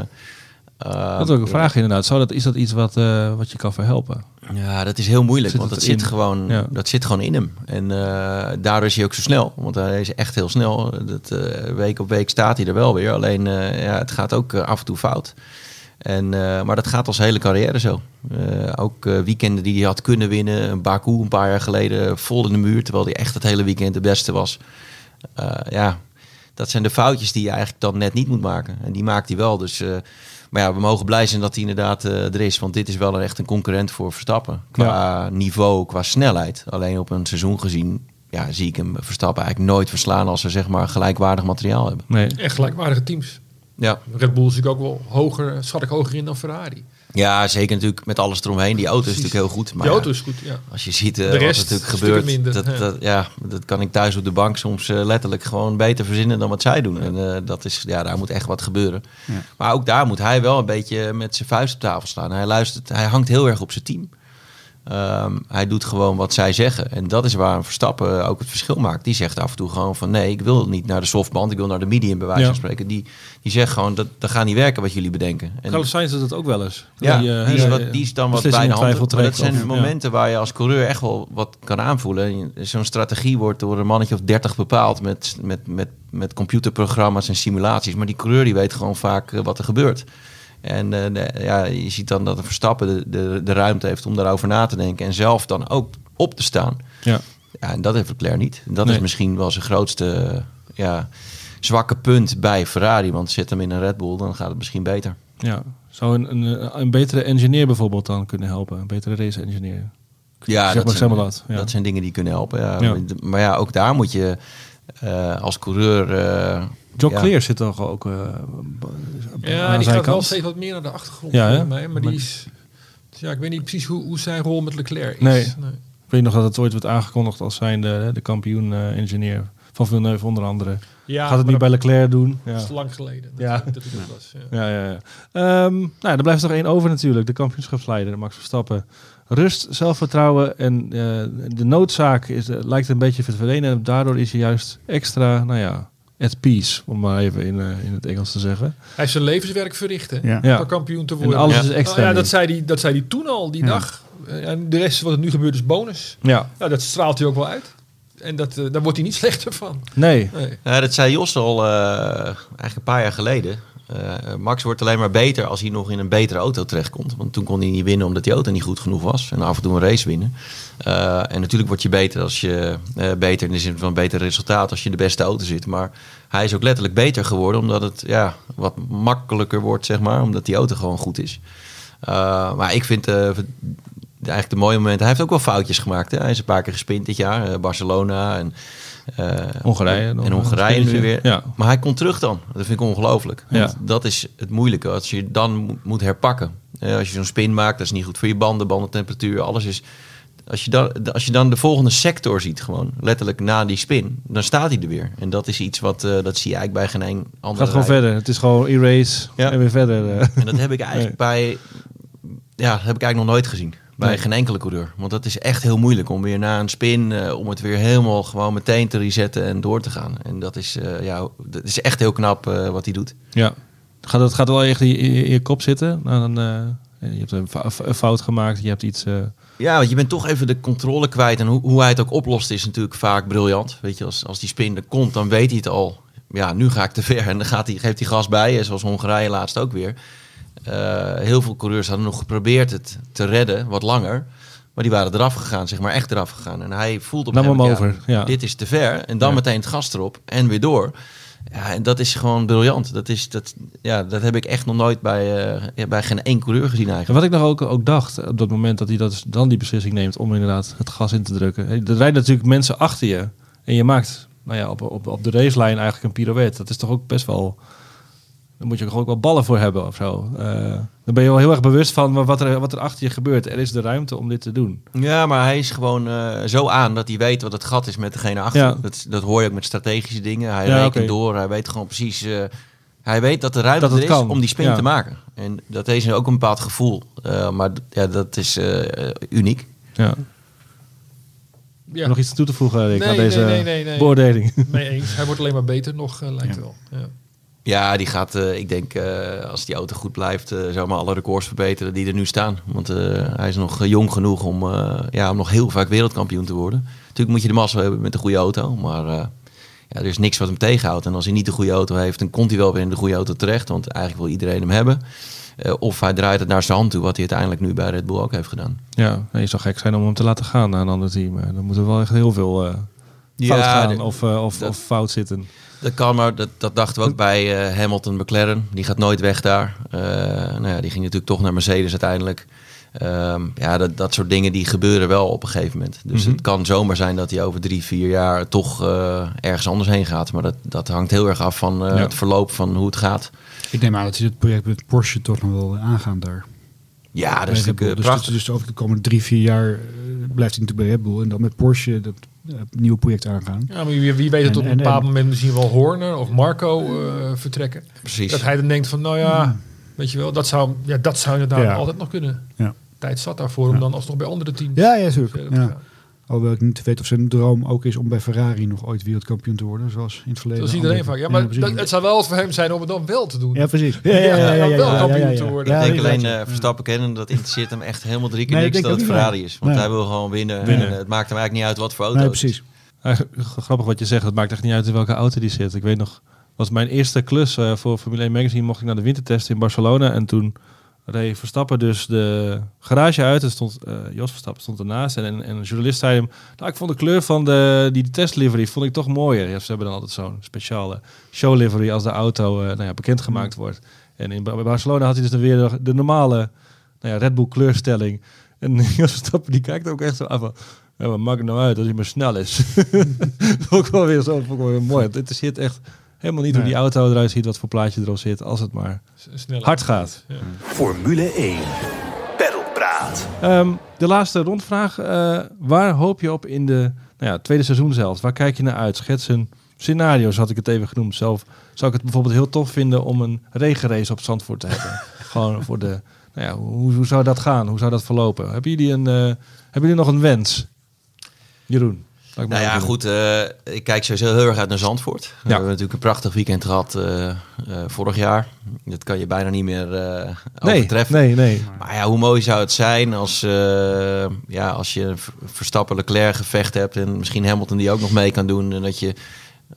eh, dat is ook een vraag inderdaad. Zou dat, is dat iets wat, eh, wat je kan verhelpen? Ja, dat is heel moeilijk, Zit want dat zit, gewoon, Ja. dat zit gewoon in hem. En eh, daardoor is hij ook zo snel, want hij is echt heel snel. Dat, eh, week op week staat hij er wel weer, alleen eh, ja, het gaat ook eh, af en toe fout. En, eh, maar dat gaat als hele carrière zo. Eh, ook eh, weekenden die hij had kunnen winnen. Een Baku een paar jaar geleden vol in de muur, terwijl hij echt het hele weekend de beste was. Eh, ja, dat zijn de foutjes die je eigenlijk dan net niet moet maken. En die maakt hij wel. Dus, eh, maar ja, we mogen blij zijn dat hij inderdaad eh, er is. Want dit is wel een, echt een concurrent voor Verstappen. Qua niveau, qua snelheid. Alleen op een seizoen gezien ja, zie ik hem Verstappen eigenlijk nooit verslaan als ze zeg maar gelijkwaardig materiaal hebben. Nee. Echt gelijkwaardige teams. Ja, Red Bull is natuurlijk ook wel hoger, schat ik hoger in dan Ferrari. ja zeker natuurlijk met alles eromheen. Die auto is Precies. natuurlijk heel goed. Maar Die auto is goed, ja. als je ziet eh, De rest wat er natuurlijk gebeurt, minder, dat, ja. Dat, ja, dat kan ik thuis op de bank soms eh, letterlijk gewoon beter verzinnen dan wat zij doen. En eh, dat is, ja, daar moet echt wat gebeuren. Ja. Maar ook daar moet hij wel een beetje met zijn vuist op tafel slaan. Hij luistert, hij hangt heel erg op zijn team. Ehm, hij doet gewoon wat zij zeggen. En dat is waar een Verstappen ook het verschil maakt. Die zegt af en toe gewoon van nee, ik wil niet naar de softband. Ik wil naar de medium bij wijze Ja. van spreken. Die, die zegt gewoon dat, dat gaat niet werken wat jullie bedenken. En, Carlos Sainz doet dat ook wel eens. ja, Die, eh, die, is wat, die is dan wat beslissingen bij de hand. twijfel Maar dat zijn of- ja. momenten waar je als coureur echt wel wat kan aanvoelen. Zo'n strategie wordt door een mannetje of 30 bepaald met, met, met, met computerprogramma's en simulaties. Maar die coureur die weet gewoon vaak eh, wat er gebeurt. En eh, de- ja, je ziet dan dat een Verstappen de, de, de ruimte heeft om daarover na te denken. En zelf dan ook op te staan. Ja. Ja, en dat heeft Leclerc niet. Dat Nee. is misschien wel zijn grootste ja, zwakke punt bij Ferrari. Want zet hem in een Red Bull, dan gaat het misschien beter. Ja. Zou een, een, een betere engineer bijvoorbeeld dan kunnen helpen? Een betere race engineer? Ja, Zeg dat, maar, zijn, zeg maar wat, ja. dat zijn dingen die kunnen helpen. Ja. Ja. Maar ja, ook daar moet je als coureur... eh, John ja. Clear zit toch ook eh, Ja, aan die zijn gaat wel steeds wat meer naar de achtergrond Ja, hè? volgens mij. Maar Maar- die is... Ja, ik weet niet precies hoe, hoe zijn rol met Leclerc is. Nee. Ik weet nog dat het ooit werd aangekondigd als zijn de, de kampioen-engineer van Villeneuve onder andere. Ja, Gaat het niet bij Leclerc doen? Ja. Dat is lang geleden. Dat, Ja. dat was. Ja. Ja, ja, ja. Ehm, nou, er blijft nog één over natuurlijk. De kampioenschapsleider, Max Verstappen. Rust, zelfvertrouwen en eh, de noodzaak is, eh, lijkt een beetje verdwenen. En daardoor is hij juist extra, nou ja, at peace, om maar even in, eh, in het Engels te zeggen. Hij heeft zijn levenswerk verricht, hè? Ja. Kampioen te En worden. alles Ja. is extra. Nou ja, dat zei, hij, dat zei hij toen al, die Ja. dag. En de rest wat er nu gebeurt is bonus. Ja, Ja, dat straalt hij ook wel uit. En dat, daar wordt hij niet <laughs> slechter van. nee. Dat zei Jos al eh, eigenlijk een paar jaar geleden. Eh, Max wordt alleen maar beter als hij nog in een betere auto terechtkomt. Want toen kon hij niet winnen omdat die auto niet goed genoeg was. En af en toe een race winnen. Eh, en natuurlijk word je beter als je eh, beter in de zin van een beter resultaat als je in de beste auto zit. Maar hij is ook letterlijk beter geworden omdat het ja, wat makkelijker wordt, zeg maar. Omdat die auto gewoon goed is. Eh, maar ik vind eh, eigenlijk de mooie momenten. Hij heeft ook wel foutjes gemaakt. Hè? Hij is een paar keer gespind dit jaar. eh, Barcelona en eh, Hongarije nog En een Hongarije nu weer. Ja. Maar hij komt terug dan. Dat vind ik ongelooflijk. Ja. Dat is het moeilijke. Als je dan moet- herpakken. Eh, als je zo'n spin maakt, dat is niet goed voor je banden, bandentemperatuur, alles is... Als je, dan, als je dan de volgende sector ziet, gewoon letterlijk na die spin, dan staat hij er weer. En dat is iets wat, eh, dat zie je eigenlijk bij geen een andere Gaat gewoon verder. Het is gewoon erase Ja. en weer verder. eh. En dat heb ik eigenlijk <laughs> bij, ja, dat heb ik eigenlijk nog nooit gezien. Bij geen enkele coureur. Want dat is echt heel moeilijk om weer na een spin, eh, om het weer helemaal gewoon meteen te resetten en door te gaan. En dat is, eh, ja, dat is echt heel knap eh, wat hij doet. Ja. Gaat het gaat wel echt in je, in je kop zitten? Nou, dan, je hebt een fou- een fout gemaakt, je hebt iets... Ja, want je bent toch even de controle kwijt. En hoe, hoe hij het ook oplost is natuurlijk vaak briljant. Weet je, als, als die spin er komt, dan weet hij het al. Ja, nu ga ik te ver. En dan gaat hij, geeft hij gas bij. Zoals Hongarije laatst ook weer. Eh, heel veel coureurs hadden nog geprobeerd het te redden, wat langer. Maar die waren eraf gegaan, zeg maar echt eraf gegaan. En hij voelt op een hem gegeven over, ja. dit is te ver. En dan Ja. meteen het gas erop en weer door. Ja, en dat is gewoon briljant. Dat, is, dat, ja, dat heb ik echt nog nooit bij, eh, bij geen één coureur gezien En eigenlijk. wat ik nog ook, ook dacht op dat moment dat hij dat, dan die beslissing neemt om inderdaad het gas in te drukken. Er rijden natuurlijk mensen achter je en je maakt nou ja, op, op, op de racelijn eigenlijk een pirouette. Dat is toch ook best wel... Daar moet je ook wel ballen voor hebben of zo. Eh, dan ben je wel heel erg bewust van wat er, wat er achter je gebeurt. Er is de ruimte om dit te doen. Ja, maar hij is gewoon eh, zo aan dat hij weet wat het gat is met degene achter. Ja. Dat, dat hoor je ook met strategische dingen. Hij Ja, rekent door, hij weet gewoon precies... eh, Hij weet dat de ruimte Dat er is kan, om die spin ja. te maken. En dat heeft ook een bepaald gevoel. Eh, maar ja, dat is eh, uniek. Ja. Ja. Nog iets toe te voegen, Rick, Nee, aan deze nee, nee, nee, nee. beoordeling? Mee eens. Hij wordt alleen maar beter nog, lijkt Ja. wel. Ja. Ja, die gaat, eh, ik denk, eh, als die auto goed blijft, eh zomaar alle records verbeteren die er nu staan. Want hij is nog jong genoeg om, ja, om nog heel vaak wereldkampioen te worden. Natuurlijk moet je de massa hebben met een goede auto, maar ja, er is niks wat hem tegenhoudt. En als hij niet de goede auto heeft, dan komt hij wel weer in de goede auto terecht. Want eigenlijk wil iedereen hem hebben. Of hij draait het naar zijn hand toe, wat hij uiteindelijk nu bij Red Bull ook heeft gedaan. Ja, het zou gek zijn om hem te laten gaan naar een ander team. Dan moet er wel echt heel veel eh, Ja, fout gaan de- of, of, dat- of fout zitten. Dat kan, maar dat, dat dachten we ook bij eh, Hamilton McLaren. Die gaat nooit weg daar. Eh, nou ja, die ging natuurlijk toch naar Mercedes uiteindelijk. Ehm, ja, dat, dat soort dingen die gebeuren wel op een gegeven moment. Dus Mhm. het kan zomaar zijn dat hij over drie, vier jaar toch eh, ergens anders heen gaat. Maar dat, dat hangt heel erg af van Ja. het verloop van hoe het gaat. Ik neem aan dat hij het project met Porsche toch nog wel aangaan daar. Ja, dat is natuurlijk dus, prachtig. dus over de komende drie, vier jaar blijft hij natuurlijk bij Red Bull. En dan met Porsche dat nieuwe project aangaan. Ja, maar wie, wie weet het En- op een en- bepaald en- moment misschien wel Horner of Marco eh, vertrekken. Precies. Dat hij dan denkt van, nou ja, weet je wel, dat zou, ja, dat zou inderdaad Ja. altijd nog kunnen. Ja. Tijd zat daarvoor om dan alsnog bij andere teams Ja, ja, te Ja. Alhoewel ik niet weet of zijn droom ook is om bij Ferrari nog ooit wereldkampioen te worden. Zoals in het verleden. Dat is iedereen vaak. Ja, maar dat, het zou wel voor hem zijn om het dan wel te doen. Ja, precies. Ja, ja, wel kampioen te worden. ik denk alleen ja. eh, Verstappen kennen, dat interesseert hem echt helemaal drie keer Nee, niks dat het Ferrari is. Want hij wil gewoon winnen. Winnen. En, eh, het maakt hem eigenlijk niet uit wat voor auto Nee, precies. Ja, grappig wat je zegt. Het maakt echt niet uit in welke auto die zit. Ik weet nog, was mijn eerste klus eh, voor Formule 1 Magazine. Mocht ik naar de wintertest in Barcelona. En toen reed Verstappen dus de garage uit. Er stond, eh, Jos Verstappen stond ernaast. En, en, en een journalist zei hem... Nou, ik vond de kleur van de, die testlivery vond ik toch mooier. Ja, ze hebben dan altijd zo'n speciale showlivery als de auto eh, nou ja, bekendgemaakt wordt. En in Bar- Barcelona had hij dus dan weer de, de normale nou ja, Red Bull kleurstelling. En <laughs> Jos Verstappen die kijkt ook echt zo af. Ja, wat maakt het nou uit als hij maar snel is? <laughs> ik wel weer zo vond ik wel weer mooi. <laughs> Het interesseert echt helemaal niet hoe die auto eruit ziet, wat voor plaatje erop zit, als het maar Sneller. hard gaat. Ja. Formule 1. Pedalpraat. Ehm, de laatste rondvraag. eh, waar hoop je op in de nou ja, tweede seizoen zelfs? Waar kijk je naar uit? Schets een scenario's, had ik het even genoemd. Zelf zou ik het bijvoorbeeld heel tof vinden om een regenrace op Zandvoort te hebben. <laughs> Gewoon voor de... Nou ja, hoe, hoe zou dat gaan? Hoe zou dat verlopen? Hebben jullie, een, eh, hebben jullie nog een wens? Jeroen. Nou ja, goed. eh, ik kijk sowieso heel erg uit naar Zandvoort. We hebben natuurlijk een prachtig weekend gehad eh, eh, vorig jaar. Dat kan je bijna niet meer Nee, overtreffen. nee, nee. Maar ja, hoe mooi zou het zijn als, ja, als je Verstappen Leclerc gevecht hebt en misschien Hamilton die ook nog mee kan doen. En dat je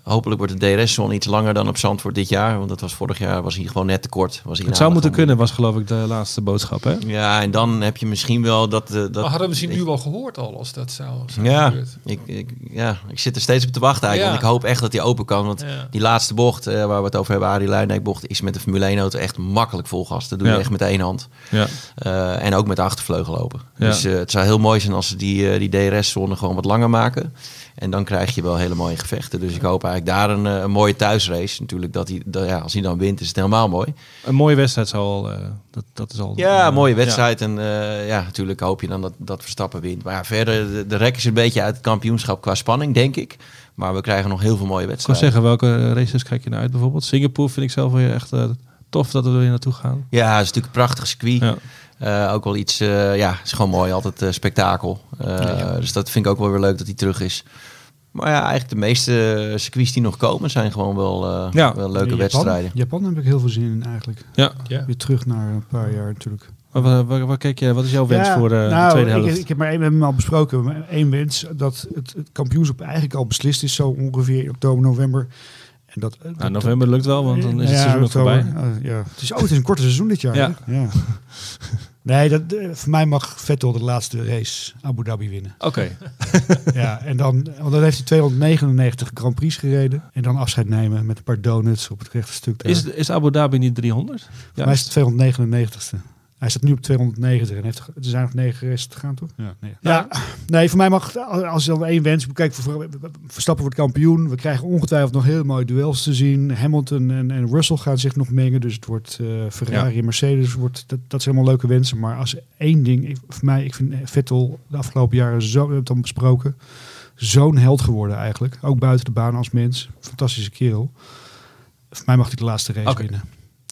hopelijk wordt de DRS-zone iets langer dan op Zandvoort dit jaar. Want dat was vorig jaar was hij gewoon net te kort. Was hij Het zou moeten kunnen, was geloof ik de laatste boodschap. Hè? Ja, en dan heb je misschien wel dat... eh, dat Maar hadden we misschien ik- nu wel gehoord al als dat zou zijn Ja ik, ik, ja, ik zit er steeds op te wachten eigenlijk. Ja. Want ik hoop echt dat hij open kan. Want Ja. die laatste bocht eh, waar we het over hebben, Arie Luijendijk bocht, is met de Formule 1 auto echt makkelijk vol gas. Dat doe je Ja. echt met één hand. Ja. Eh, en ook met de achtervleugel open. Ja. Dus eh, het zou heel mooi zijn als ze die, die DRS-zone gewoon wat langer maken. En dan krijg je wel hele mooie gevechten. Dus ik hoop eigenlijk daar een, eh, een mooie thuisrace. Natuurlijk, dat hij, dat, ja, als hij dan wint, is het helemaal mooi. Een mooie wedstrijd zou al... eh, dat, dat is al Ja, eh, een mooie wedstrijd. En ja, natuurlijk hoop je dan dat, dat Verstappen wint. Maar ja, verder, de, de rek is een beetje uit het kampioenschap qua spanning, denk ik. Maar we krijgen nog heel veel mooie Ik kan wedstrijden. zeggen, welke races kijk je naar uit bijvoorbeeld? Singapore vind ik zelf weer echt tof dat we er weer naartoe gaan. Ja, het is natuurlijk een prachtig circuit. Ja. Eh, ook wel iets, eh, ja, is gewoon mooi, altijd eh, spektakel. Eh, Dus dat vind ik ook wel weer leuk dat hij terug is. Maar ja, eigenlijk de meeste circuits die nog komen zijn gewoon wel, eh, Ja. wel leuke Japan, wedstrijden. Japan heb ik heel veel zin in eigenlijk. Ja. Ja. Weer terug naar een paar jaar natuurlijk. Waar, waar, waar- waar kijk je, wat is jouw wens Ja, voor eh, de nou, tweede ik- helft? Ik, heb maar één, we hebben hem al besproken. één wens dat het, het kampioenschap eigenlijk al beslist is, zo ongeveer in oktober, november. En dat, dat- nou, november lukt wel, want dan is het Ja, seizoen oktober. voorbij. Ja. Het is, oh, het is een korte seizoen dit jaar. Ja. <laughs> Nee, dat, eh, voor mij mag Vettel de laatste race Abu Dhabi winnen. Oké. <laughs> ja, en dan, want dan heeft hij 299 Grand Prix gereden. En dan afscheid nemen met een paar donuts op het rechte stuk. daar. Is, is Abu Dhabi niet 300? Voor Ja. mij is het 299ste. Hij staat nu op 290 en heeft, er zijn nog negen races te gaan, toch? Ja, nee. ja, nee, voor mij mag, als je dan één wens, kijk, voor, Verstappen wordt kampioen. We krijgen ongetwijfeld nog heel mooie duels te zien. Hamilton en, en Russell gaan zich nog mengen, dus het wordt eh, Ferrari en Mercedes. Wordt, dat, dat zijn allemaal leuke wensen, maar als één ding, ik, voor mij, ik vind Vettel de afgelopen jaren, zo, we hebben het dan besproken, zo'n held geworden eigenlijk. Ook buiten de baan als mens. Fantastische kerel. Voor mij mag hij de laatste race winnen.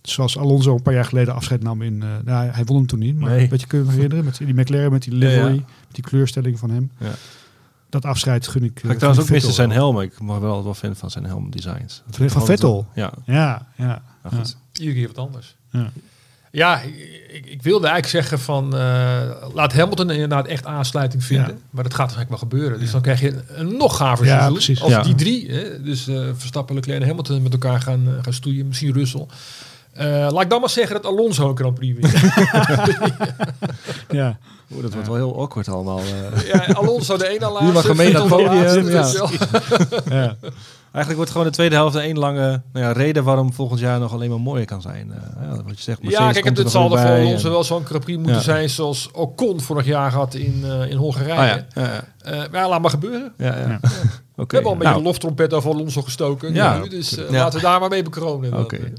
Zoals Alonso een paar jaar geleden afscheid nam in... eh, nou, hij won hem toen niet, maar Nee. weet je, kun je me herinneren? Met die McLaren, met die Ja, ja. livery, met die kleurstelling van hem. Ja. Dat afscheid gun ik... Ga ik trouwens ook missen zijn helm. Ik mag wel altijd wel fan van zijn helmdesigns. Van- van Vettel? Ja, Ja, ja. nou goed. Iedere keer wat anders. Ja. Ja, ik, ik- wilde eigenlijk zeggen van eh, laat Hamilton inderdaad echt aansluiting vinden. Ja. Maar dat gaat waarschijnlijk wel gebeuren. Dus dan krijg je een, nog gaver Ja, seizoen. precies. Als Ja. die drie, hè, dus eh, Verstappen, Leclerc en Hamilton met elkaar gaan, eh, gaan stoeien. Misschien Russell. Eh, laat ik dan maar zeggen dat Alonso een Grand Prix wint. <laughs> ja. Oeh, dat wordt wel heel awkward allemaal. eh. ja, Alonso de ene laatste. Hier mag gemeen dat podium, ja. ja. Eigenlijk wordt gewoon de tweede helft één lange nou ja, reden waarom volgend jaar nog alleen maar mooier kan zijn. Eh, ja, wat je zegt, Mercedes Ja, kijk, het, zal er voor Alonso en- wel zo'n Grand Prix moeten Ja. zijn zoals Ocon vorig jaar had in, eh, in Hongarije. Ah, ja. Ja, ja. Eh, maar ja, laat maar gebeuren. Ja, ja. We hebben al een beetje Nou, een loftrompet over Alonso gestoken. Ja. nu, dus eh, Ja. laten we daar maar mee bekronen. Oké.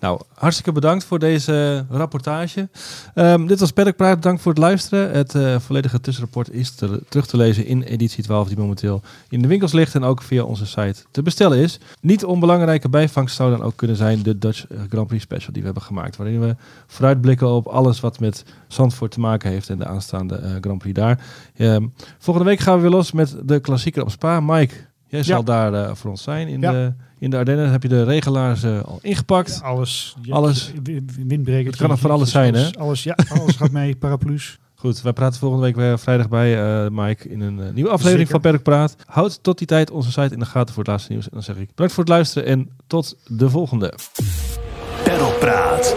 Nou, hartstikke bedankt voor deze rapportage. Ehm, dit was Paddock Praat. Dank voor het luisteren. Het eh, volledige tussenrapport is te- terug te lezen in editie 12, die momenteel in de winkels ligt en ook via onze site te bestellen is. Niet onbelangrijke bijvangst zou dan ook kunnen zijn de Dutch Grand Prix Special die we hebben gemaakt. Waarin we vooruitblikken op alles wat met Zandvoort te maken heeft en de aanstaande eh, Grand Prix daar. Ehm, volgende week gaan we weer los met de klassieker op Spa. Mike, jij zal daar eh, voor ons zijn in, Ja. de, in de Ardennen. Heb je de regelaars eh, al ingepakt? Alles. Ja, Alles. wi- Windbreker. Het kan nog van alles zijn, hè? Alles, ja, alles gaat mee. <laughs> Paraplu's. Goed, wij praten volgende week weer vrijdag bij eh, Mike in een eh, nieuwe aflevering Zeker. van Perk Praat. Houd tot die tijd onze site in de gaten voor het laatste nieuws. En dan zeg ik bedankt voor het luisteren en tot de volgende. Perlpraat.